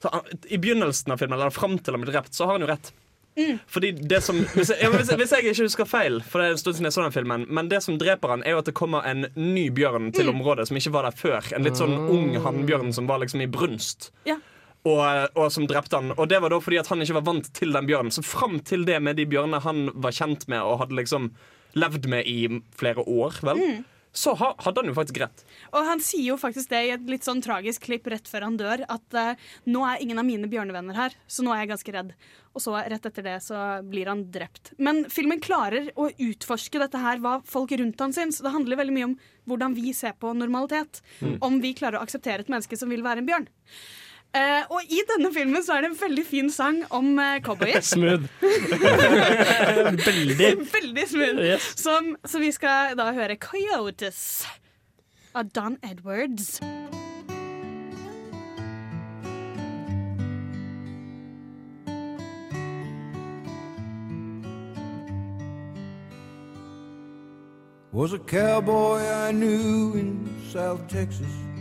så han, I begynnelsen av filmen, eller fram til han blir drept, så har han jo rett. Mm. Fordi det som hvis jeg, ja, hvis, jeg- hvis jeg ikke husker feil, for det er en stund siden jeg så den filmen Men det som dreper han, er jo at det kommer en ny bjørn til Mm. området som ikke var der før. En litt sånn ung hannbjørn som var liksom i brunst. Ja. og, og som drepte han. Og det var da fordi at han ikke var vant til den bjørnen. Så fram til det med de bjørnene han var kjent med og hadde liksom levd med i flere år, vel, Mm. Så hadde han jo faktisk rett. Og han sier jo faktisk det i et litt sånn tragisk klipp rett før han dør, at eh, nå er ingen av mine bjørnevenner her, så nå er jeg ganske redd. Og så rett etter det så blir han drept. Men filmen klarer å utforske dette her, hva folk rundt han syns. Det handler veldig mye om hvordan vi ser på normalitet. Mm. Om vi klarer å akseptere et menneske som vil være en bjørn. Eh, og i denne filmen så er det en veldig fin sang om uh, cowboyer. Smooth. Veldig. Veldig smooth. Yes. Som, så vi skal da høre Coyotes av Don Edwards. Was a cowboy I knew in South Texas.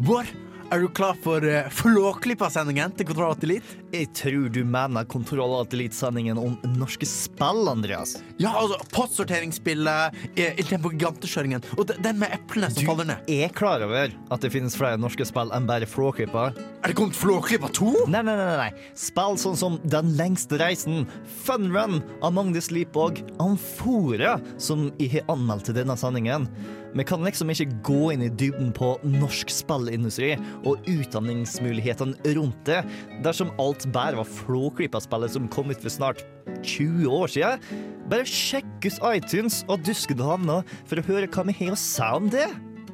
Bård, er du klar for uh, Flåklypa-sendingen til Kontroll Atelit? Jeg tror du mener Kontroll Atelit-sendingen om norske spill, Andreas. Ja, altså postsorteringsspillet, eh, Il Tempo og den med eplene som faller ned. Du er klar over at det finnes flere norske spill enn bare Flåklypa. Er det kommet Flåklypa 2? Nei, nei, nei, nei. Spill sånn som Den lengste reisen, Fun Run, Among the Sleep og Amfora, som jeg har anmeldt til denne sendingen. Vi kan liksom ikke gå inn i dybden på norsk spillindustri og utdanningsmulighetene rundt det, dersom alt bare var Flåklypa-spillet som kom ut for snart 20 år siden. Bare sjekk ut iTunes og Duskedalene for å høre hva vi har å si om det.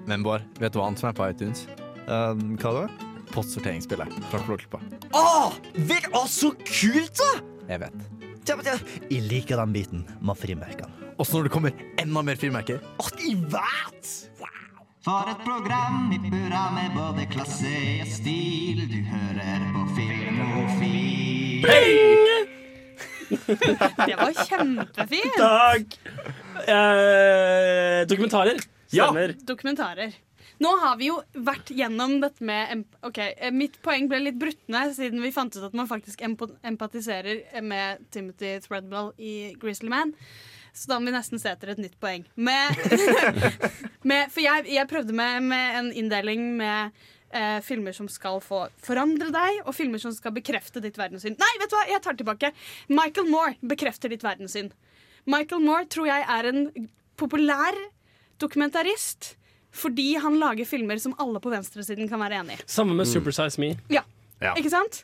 Men Bård, vet du hva annet som er på iTunes? hva da? Postsorteringsspillet fra Flåklypa. Å, vel, å, så kult, da! Jeg vet. Jeg liker den biten med frimerkene. Også når det kommer enda mer frimerker. Å, i vet! For et program i burra med både klasse og stil. Du hører på Filmofil. Det var kjempefint! Takk! Eh, dokumentarer. Stemmer. Dokumentarer. Nå har vi jo vært gjennom dette med Ok, eh, Mitt poeng ble litt brutt ned siden vi fant ut at man faktisk empatiserer med Timothy Threadwell i Grizzly Man. Så da må vi nesten se etter et nytt poeng. Med, med, for jeg, jeg prøvde med, med en inndeling med eh, filmer som skal få forandre deg, og filmer som skal bekrefte ditt verdenssyn. Nei, vet du hva, jeg tar tilbake. Michael Moore bekrefter ditt verdenssyn. Michael Moore tror jeg er en populær dokumentarist fordi han lager filmer som alle på venstresiden kan være enig i. Samme med Super Size Me. Ja, Ja. ikke sant?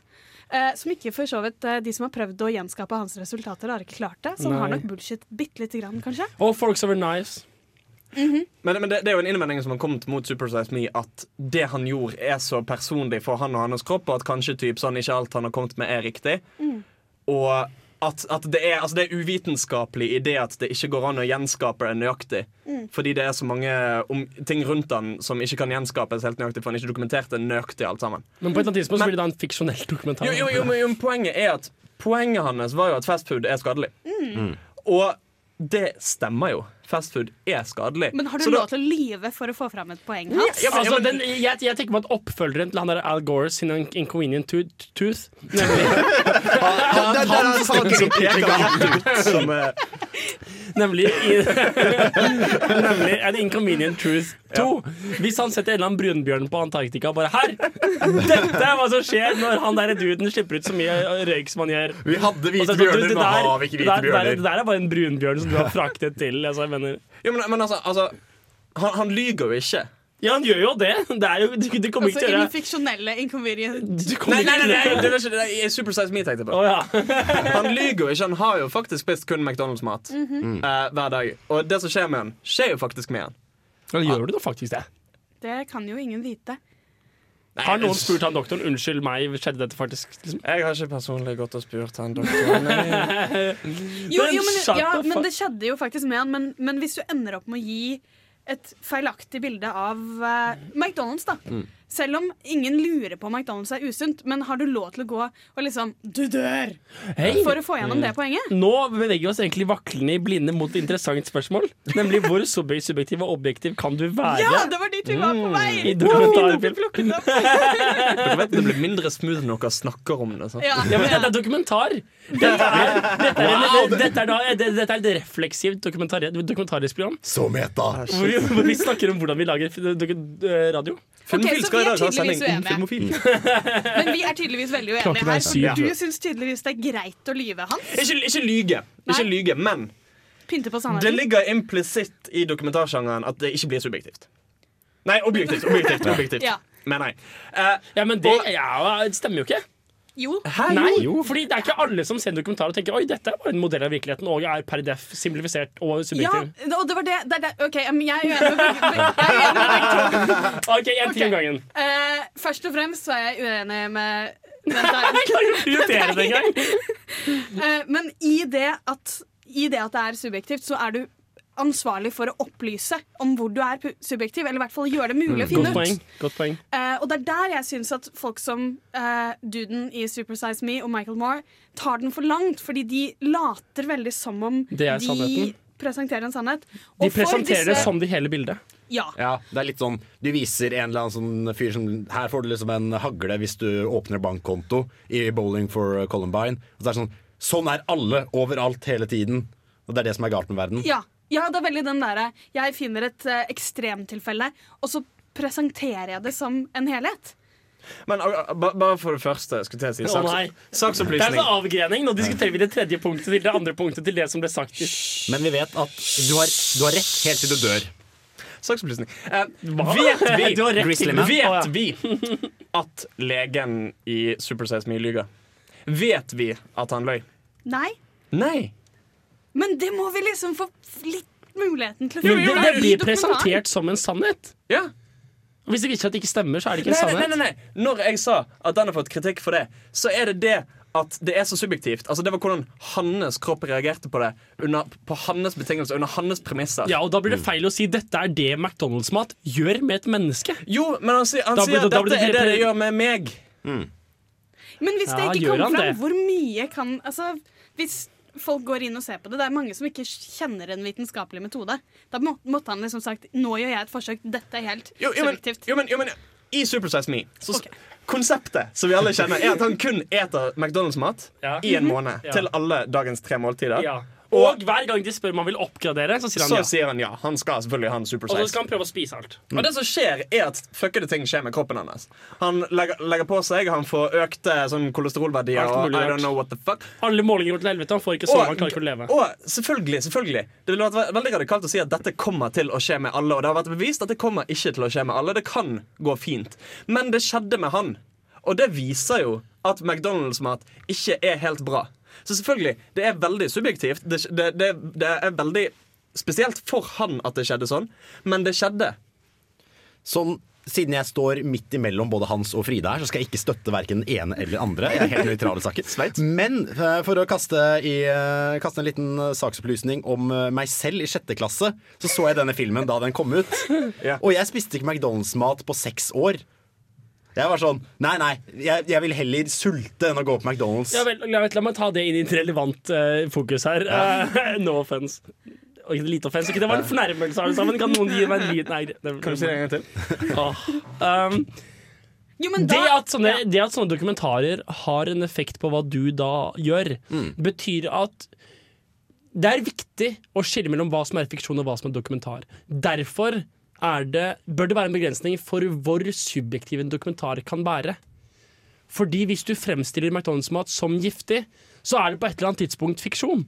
Eh, som ikke for så vidt eh, De som har prøvd å gjenskape hans resultater, har ikke klart det. Så han har nok bullshit bitte lite grann, kanskje. Og Folks are nice. Mm -hmm. Men, men det, det er jo en innvending som har kommet mot Super Size Me, at det han gjorde, er så personlig for han og hans kropp, og at kanskje typ sånn ikke alt han har kommet med, er riktig. Mm. Og at, at det, er, altså det er uvitenskapelig i det at det ikke går an å gjenskape det nøyaktig. Mm. Fordi det er så mange om, ting rundt han som ikke kan gjenskapes helt nøyaktig, for han ikke dokumenterte nøyaktig alt sammen. Men på et eller annet tidspunkt så blir det da en fiksjonell dokumentar. Jo, jo, jo, men, jo, men poenget er at Poenget hans var jo at fastfood er skadelig. Mm. Og det stemmer jo. Fastfood er skadelig. Men har du lov til å lyve for å få fram et poeng hans? altså, den, jeg, jeg tenker på at oppfølgeren til han der Al Gore sin Inconvenient to Tooth Nemlig Han- han- han snakker han, han, han, ut, som, Nemlig i, Nemlig en Inconvenient Truth 2. Hvis han setter en eller annen brunbjørn på Antarktika og bare Her! Dette er hva som skjer når han der duden slipper ut så mye røyk som han gjør. Vi hadde hvite bjørner, nå har vi ikke hvite det det der- bjørner. Det der er bare en brunbjørn som du har fraktet til. Altså, jeg mener. Jo, men, men altså, altså han, han lyger jo ikke. Ja, han gjør jo det. det, er jo, du, du kommer ikke Altså, til å gjøre fiksjonelle inconvenient Nei, nei, nei, nei, det er ikke det er Super Size Me tenkte jeg på. Han lyger jo ikke. Han har jo faktisk spist kun McDonald's-mat mm -hmm. uh, hver dag. Og det som skjer med han, skjer jo faktisk med han. Gjør du da faktisk det? Det kan jo ingen vite. Har noen spurt han doktoren unnskyld meg, skjedde dette faktisk? Liksom? Jeg har ikke personlig gått og spurt han doktoren. Jo, jo men, ja, men det skjedde jo faktisk med han. Men, men hvis du ender opp med å gi et feilaktig bilde av eh, McDonald's, da. Mm. Selv om ingen lurer på om McDonald's er usunt, men har du lov til å gå og liksom Du dør! Hei. For å få gjennom det poenget. Nå beveger vi oss egentlig vaklende i blinde mot et interessant spørsmål. Nemlig hvor sub- subjektiv og objektiv kan du være? Ja, det var dit vi var på vei! I dokumentarfilm. Vet det blir mindre smooth når dere snakker om det. Ja. Ja, men dette er dokumentar. Dette er, dette er, en- dette er, da, dette er et refleksivt dokumentar, dokumentarisk program. Så meta. Hvor, hvor vi snakker om hvordan vi lager eh, radio. Filmofil så skal vi er tydeligvis uenige. filmofil. Men vi er tydeligvis veldig uenige er her. For du syns tydeligvis det er greit å lyve, Hans. Ikke, ikke lyge, ikke lyge, men Pynte på det ligger implisitt i dokumentarsjangeren at det ikke blir subjektivt. Nei, objektivt. objektivt, objektivt Ja. Men nei. Uh, Ja, men det, ja, det stemmer jo ikke. Jo. Nei, fordi det er ikke alle som ser en dokumentar og tenker Oi, dette er bare en modell av virkeligheten og er per def simplifisert og subjektiv. Ja, og det var det, det, det. OK, men jeg er uenig med begge- jeg to. OK, en ting om gangen. Uh, først og fremst så er jeg uenig med. Jeg klarer å prioritere det engang. Eh, men i det, at, i det at det er subjektivt, så er du ansvarlig for å opplyse om hvor du er subjektiv, eller i hvert fall gjøre det mulig å finne Godt ut. poeng. Godt poeng. Uh, og det er der jeg syns at folk som uh, duden i Super Size Me og Michael Moore tar den for langt, fordi de later veldig som om de sannheten. presenterer en sannhet. De Og de presenterer det disse- som det hele bildet. Ja. Ja, det er litt sånn Du viser en eller annen sånn fyr som Her får du liksom en hagle hvis du åpner bankkonto i Bowling for Columbine. Og så er det sånn Sånn er alle overalt hele tiden. Og det er det som er galt med verden. Ja, ja, det er veldig den derre Jeg finner et eh, ekstremtilfelle, og så presenterer jeg det som en helhet. Men uh, ba- bare for det første, skulle jeg si Å nei. saks, Det er saksopplysning. sånn avgrening. Nå diskuterer vi det tredje punktet til det andre punktet til det som ble sagt. Men vi vet at du har, du har rett helt til du dør. Saksopplysning. Eh, vet vi, Du har rett Grizzly til Man. Å, ja. vi at legen i Super Size Me lyver? Vet vi at han løy? Nei, Nei. Men det må vi liksom få litt muligheten til å Men det, det blir presentert som en sannhet. Ja. Og Hvis det viser at det ikke stemmer, så er det ikke en Nei, nei, sannhet. nei, nei. Når jeg sa at den har fått kritikk for det, så er det det at det er så subjektivt. Altså Det var hvordan hans kropp reagerte på det under, på hans betingelser, under hans premisser. Ja, og Da blir det feil å si dette er det McDonald's-mat gjør med et menneske. Jo, men han, sier- han Da sier at da dette det er det det gjør med meg. Men hvis det ikke ja, kommer han fram, hvor mye kan Altså, hvis folk går inn og ser på det Det er mange som ikke kjenner en vitenskapelig metode. Da må, måtte han liksom sagt Nå gjør jeg et forsøk, dette er helt Jo, jo, men, subjektivt. jo, men, jo, men I Super Size Me så, Konseptet som vi alle kjenner, er at han kun eter McDonald's-mat Ja. i en måned. Ja. Til alle dagens tre måltider. Ja. Og hver gang de spør om han vil oppgradere, så sier han Så ja. sier han ja. Han skal selvfølgelig ha en Super Og så skal han prøve å spise alt. Og det som skjer er at fuckede ting skjer med kroppen hans. Han legger, legger på seg, han får økte sånn, kolesterolverdier. Og I don't know what the fuck Alle målinger går til helvete, han får ikke sove, han klarer ikke å leve. og selvfølgelig, selvfølgelig Det ville vært veldig radikalt å si at dette kommer til å skje med alle. Og det har vært bevist at det kommer ikke til å skje med alle. Det kan gå fint. Men det skjedde med han. Og det viser jo at McDonald's-mat ikke er helt bra. Så selvfølgelig, det er veldig subjektivt. Det, det, det, det er veldig spesielt for han at det skjedde sånn, men det skjedde. Sånn, siden jeg står midt imellom både Hans og Frida her, så skal jeg ikke støtte verken den ene eller den andre. Jeg er helt nøytral i saken. Men eh, for å kaste, i, eh, kaste en liten eh, saksopplysning om meg selv i sjette klasse, så så jeg denne filmen da den kom ut. Og jeg spiste ikke McDonald's-mat på seks år. Jeg var sånn Nei, nei, jeg, jeg vil heller sulte enn å gå på McDonald's. Ja, vel, la, la meg ta det inn i et relevant uh, fokus her. Uh, no offense. Og ikke lite offense. Ikke det var en fornærmelse, alle sammen. Kan noen gi meg en lyd? Nei, det, Kan du si det en gang til? Oh. Um, Jo, men det, at sånne, det at sånne dokumentarer har en effekt på hva du da gjør, betyr at det er viktig å skille mellom hva som er fiksjon og hva som er dokumentar. Derfor er det, bør det være en begrensning for hvor subjektiv en dokumentar kan være. Fordi hvis du fremstiller McDonald's-mat som giftig, så er det på et eller annet tidspunkt fiksjon.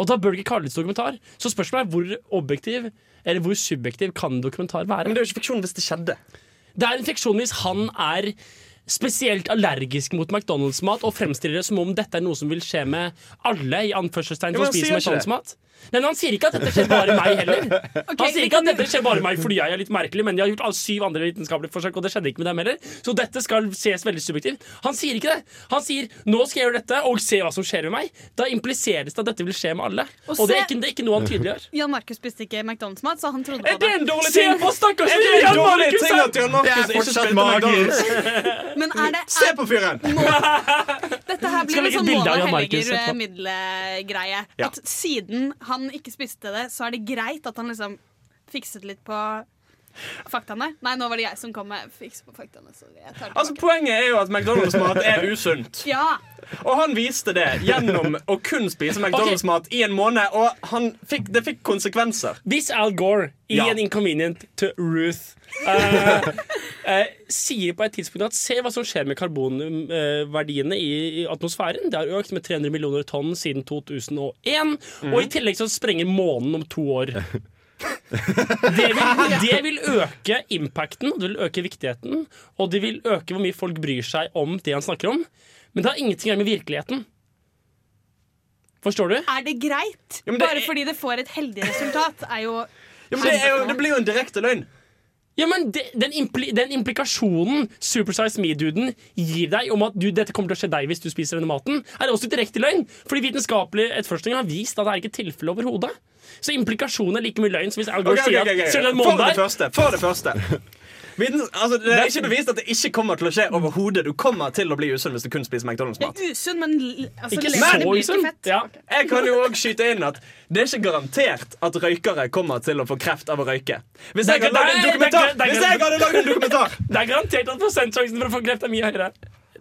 Og da bør det ikke kalles dokumentar. Så spørsmålet er hvor objektiv eller hvor subjektiv kan en dokumentar være. Men det er jo ikke fiksjon hvis det skjedde. Det er en fiksjon hvis han er spesielt allergisk mot McDonald's-mat og fremstiller det som om dette er noe som vil skje med alle i anførselstegn som spiser det. McDonald's-mat. Nei, men Han sier ikke at dette skjer bare meg heller. Han sier ikke at dette skjer bare meg fordi jeg er litt merkelig, men de har gjort syv andre vitenskapelige forsøk, og det skjedde ikke med dem heller. Så dette skal ses veldig subjektivt. Han sier ikke det. Han sier 'nå skal jeg gjøre dette, og se hva som skjer med meg'. Da impliseres det at dette vil skje med alle. Og Og det er ikke, det er ikke noe han tydeliggjør. Jan Markus spiste ikke McDonald's-mat, så han trodde på Er det en dårlig Se på stakkars det ting Jan Markus Det er fortsatt magisk. Men er det Se på fyren! Dette her blir liksom en sånn bilde av Måne Jan Markus Hellinger etterpå. middelgreie. Ja. At siden han ikke spiste det, så er det greit at han liksom fikset litt på faktaene. Nei, nå var det jeg som kom med fiks på faktaene. Så jeg tar Altså, poenget er jo at McDonald's-mat er usunt. Ja. Og han viste det gjennom å kun spise McDonald's-mat i en måned, og han fikk, det fikk konsekvenser. Hvis Al Gore i Ja. en Inconvenient to Ruth uh, uh, sier på et tidspunkt at se hva som skjer med karbonverdiene i, i atmosfæren. Det har økt med 300 millioner tonn siden 2001, mm. og i tillegg så sprenger månen om to år. Det vil, det vil øke impacten, det vil øke viktigheten, og det vil øke hvor mye folk bryr seg om det han snakker om. Men det har ingenting å gjøre med virkeligheten. Forstår du? Er det greit? Ja, det Bare er- fordi det får et heldig resultat, er jo Ja, men det, er jo, det blir jo en direkte løgn. Ja, men det, den, impli, den implikasjonen Supersize Me-duden gir deg om at du, dette kommer til å skje deg hvis du spiser denne maten, er også direkte løgn. Fordi vitenskapelig etterforskning har vist at det er ikke tilfellet overhodet. Så implikasjonen er like mye løgn som hvis Al Gore okay, okay, okay, sier at okay, For det første. For det første. Viden, altså, det er ikke bevist at det ikke kommer til å skje overhodet. Du kommer til å bli usunn hvis du kun spiser McDonald's-mat. usunn, men altså, Ikke så usunn. Ja. Jeg kan jo også skyte inn at det er ikke garantert at røykere kommer til å få kreft av å røyke. Hvis jeg hadde lagd en dokumentar, er hvis jeg hadde lagd en dokumentar Det er garantert at prosentsjansen for å få kreft er mye høyere.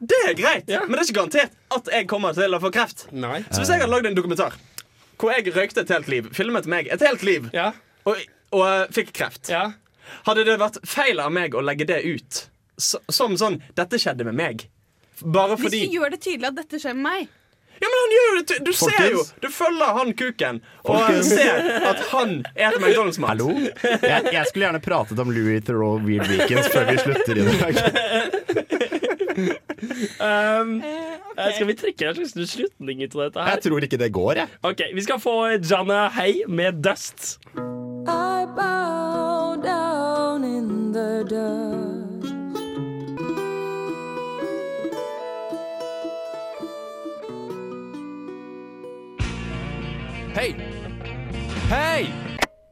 Det er greit, men det er ikke garantert at jeg kommer til å få kreft. Nei. Så hvis jeg hadde lagd en dokumentar hvor jeg røykte et helt liv, filmet meg et helt liv, og, og eh, fikk kreft, hadde det vært feil av meg å legge det ut så, som sånn 'Dette skjedde med meg'. Bare Hvis du gjør det tydelig at dette skjer med meg Ja, men han gjør det ty- Du ser jo Du følger han kuken og Folkens. ser at han er til McDonald's-mat. Hallo? Jeg, jeg skulle gjerne pratet om Louis Theroux Weird Weekends før vi slutter i dag. Um, okay. Skal vi trekke en slags slutning ut av dette her? Jeg tror ikke det går, jeg. Ok, Vi skal få Janna Hay med Dust. I bow down in the dust. Hei! Hei!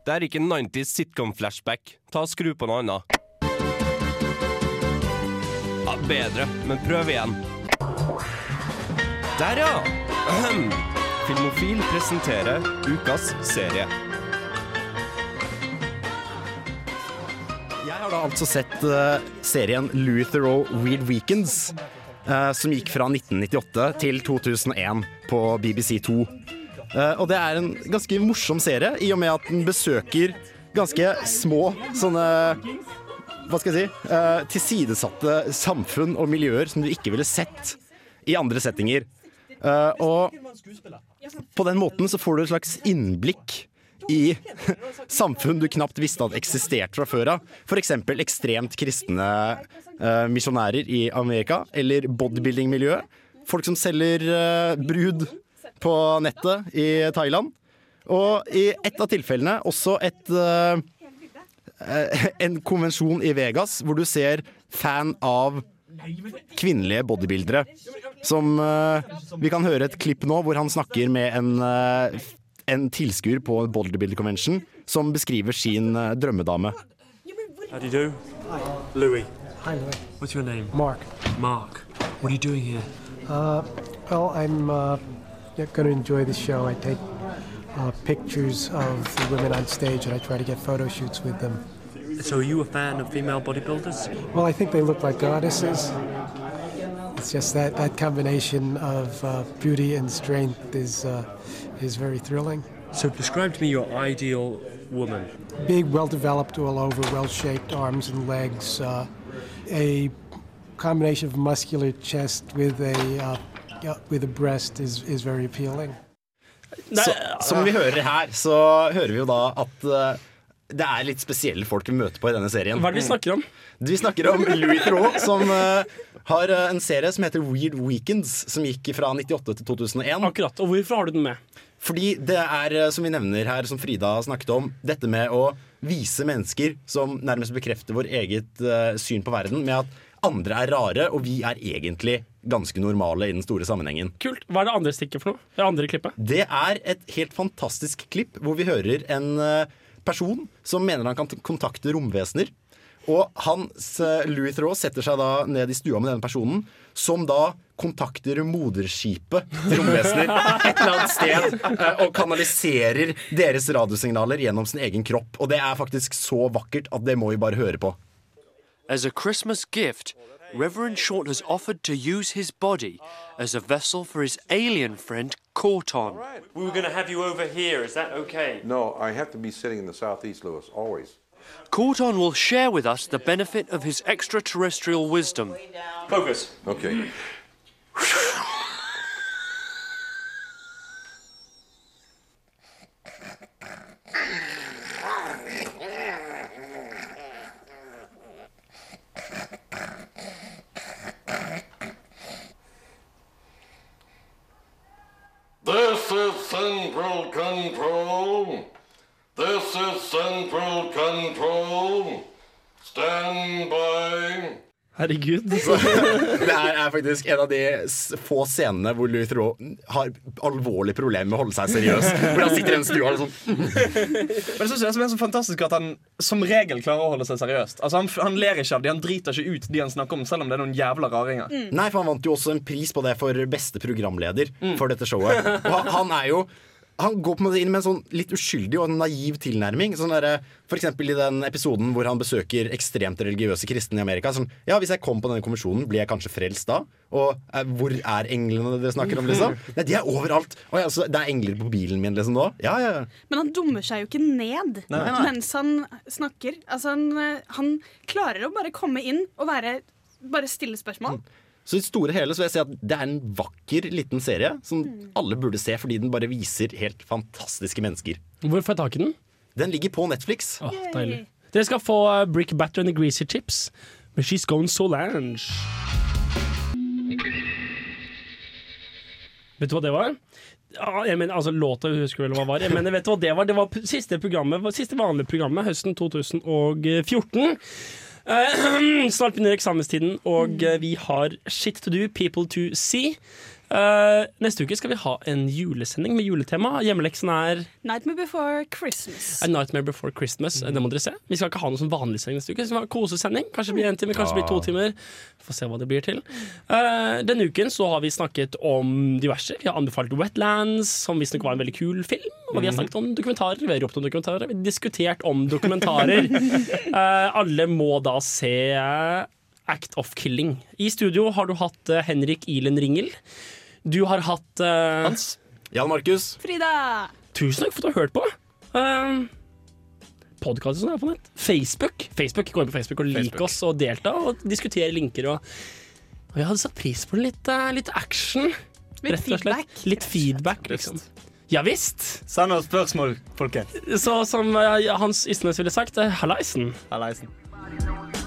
Det er ikke 90s sitcom-flashback. Ta og Skru på noe annet. Bedre, men prøv igjen. Der, ja! Ahem. Filmofil presenterer ukas serie. Jeg har da altså sett uh, serien Louis Theroux Weird Weekends, uh, som gikk fra 1998 til 2001 på BBC2. Uh, og det er en ganske morsom serie, i og med at den besøker ganske små sånne Hva skal jeg si? uh, tilsidesatte samfunn og miljøer som du ikke ville sett i andre settinger. Uh, og på den måten så får du et slags innblikk i samfunn du knapt visste at eksisterte fra før av. F.eks. ekstremt kristne uh, misjonærer i Amerika, eller bodybuilding-miljøet. Folk som selger uh, brud på nettet i Thailand. Og i ett av tilfellene også et eh, en konvensjon i Vegas hvor du ser fan av kvinnelige bodybuildere. Som eh, Vi kan høre et klipp nå hvor han snakker med en, eh, en tilskuer på bodybuilder convention som beskriver sin eh, drømmedame. How do you do? Louis. Hi, Louis. What's your name? Mark. Mark. What are you doing here? Uh, well, I'm uh, going to enjoy the show. I take uh, pictures of the women on stage and I try to get photo shoots with them. So are you a fan of female bodybuilders? Well, I think they look like goddesses. It's just that, that combination of uh, beauty and strength is, uh, is very thrilling. So describe to me your ideal woman. Big, well developed all over, well shaped arms and legs. Uh, a combination of muscular chest with a, uh, with a breast is, is very appealing. Så, som vi hører her, så hører vi jo da at uh, det er litt spesielle folk vi møter på i denne serien. Hva er det vi snakker om? Vi snakker om Louis Theroux, som uh, har uh, en serie som heter Weird Weekends, som gikk fra 98 til 2001. Akkurat, Og hvorfor har du den med? Fordi det er, som vi nevner her, som Frida snakket om, dette med å vise mennesker som nærmest bekrefter vår eget syn på verden, med at andre er rare, og vi er egentlig ganske normale i den store sammenhengen. Kult. Hva er det andre stikket for noe? Det andre klippet? Det er et helt fantastisk klipp hvor vi hører en eh, person som mener han kan kontakte romvesener. Og hans, eh, Louis Theroux setter seg da ned i stua med denne personen, som da kontakter moderskipet til romvesener et eller annet sted eh, og kanaliserer deres radiosignaler gjennom sin egen kropp. Og det er faktisk så vakkert at det må vi bare høre på. As a Christmas gift, Reverend Short has offered to use his body as a vessel for his alien friend, Corton. We were going to have you over here. Is that okay? No, I have to be sitting in the southeast, Lewis, always. Corton will share with us the benefit of his extraterrestrial wisdom. Focus. Okay. This is Central Control. This is Central Control. Stand by. Herregud. Det her er faktisk en av de få scenene hvor Louis Theroux har alvorlige problemer med å holde seg seriøs. Hvor han sitter i en stue og sånn Men jeg synes det er så fantastisk at han som regel klarer å holde seg seriøst. Altså han, han ler ikke av de, han driter ikke ut de han snakker om, selv om det er noen jævla raringer. Nei, for han vant jo også en pris på det for beste programleder for dette showet. Og han, han er jo han går på en måte inn med en sånn litt uskyldig og naiv tilnærming. Sånn der, for eksempel i den episoden hvor han besøker ekstremt religiøse kristne i Amerika. Sånn, ja, Hvis jeg kom på denne konvensjonen, blir jeg kanskje frelst da? Og eh, hvor er englene dere snakker om, liksom? Nei, De er overalt. Og, ja, så det er engler på bilen min, liksom, nå? Ja, ja. Men han dummer seg jo ikke ned Nei, nei. mens han snakker. Altså, han, eh, han klarer å bare komme inn og være Bare stille spørsmål. Så i det store hele så vil jeg si at det er en vakker liten serie som alle burde se, fordi den bare viser helt fantastiske mennesker. Hvor får jeg tak i den? Den ligger på Netflix. Åh, deilig. Dere skal få uh, Brick Batter and the Greasy Chips med She's Gone Solange. Vet du hva det var? Ja, jeg mener, altså Låta husker vel hva var. Jeg mener, vet du hva Det var Det var siste, programmet, siste vanlige programmet høsten 2014. Eh, snart begynner eksamenstiden, og eh, vi har shit to do, people to see. Eh, neste uke skal vi ha en julesending med juletema. Hjemmeleksen er Nightmare Before Christmas. A Nightmare Before Christmas. Det må dere se. Vi skal ikke ha noe som vanlig sending neste uke. Vi skal ha kosesending. Kanskje det blir en time, kanskje det blir to timer. Får se hva det blir til. Uh, denne uken så har vi snakket om diverse. Vi har anbefalt Wetlands, som visstnok var en veldig kul film. Og vi har snakket om dokumentarer. Vi har ropt om dokumentarer. Vi har diskutert om dokumentarer. Uh, alle må da se Act of Killing. I studio har du hatt Henrik Ilen Ringel. Du har hatt Hans. Jan Markus. Frida! Tusen takk for at du har hørt på. Uh, Podkaster som er på nett. Facebook. Facebook, Gå inn på Facebook og lik oss og delta og diskutere linker. Og, og jeg hadde satt pris på litt, uh, litt action. Litt rett og slett. feedback. Litt feedback, liksom. Ja visst. Send oss spørsmål, folkens. Så som eh, Hans Ystnes ville sagt, eh, hallaisen. Hallaisen.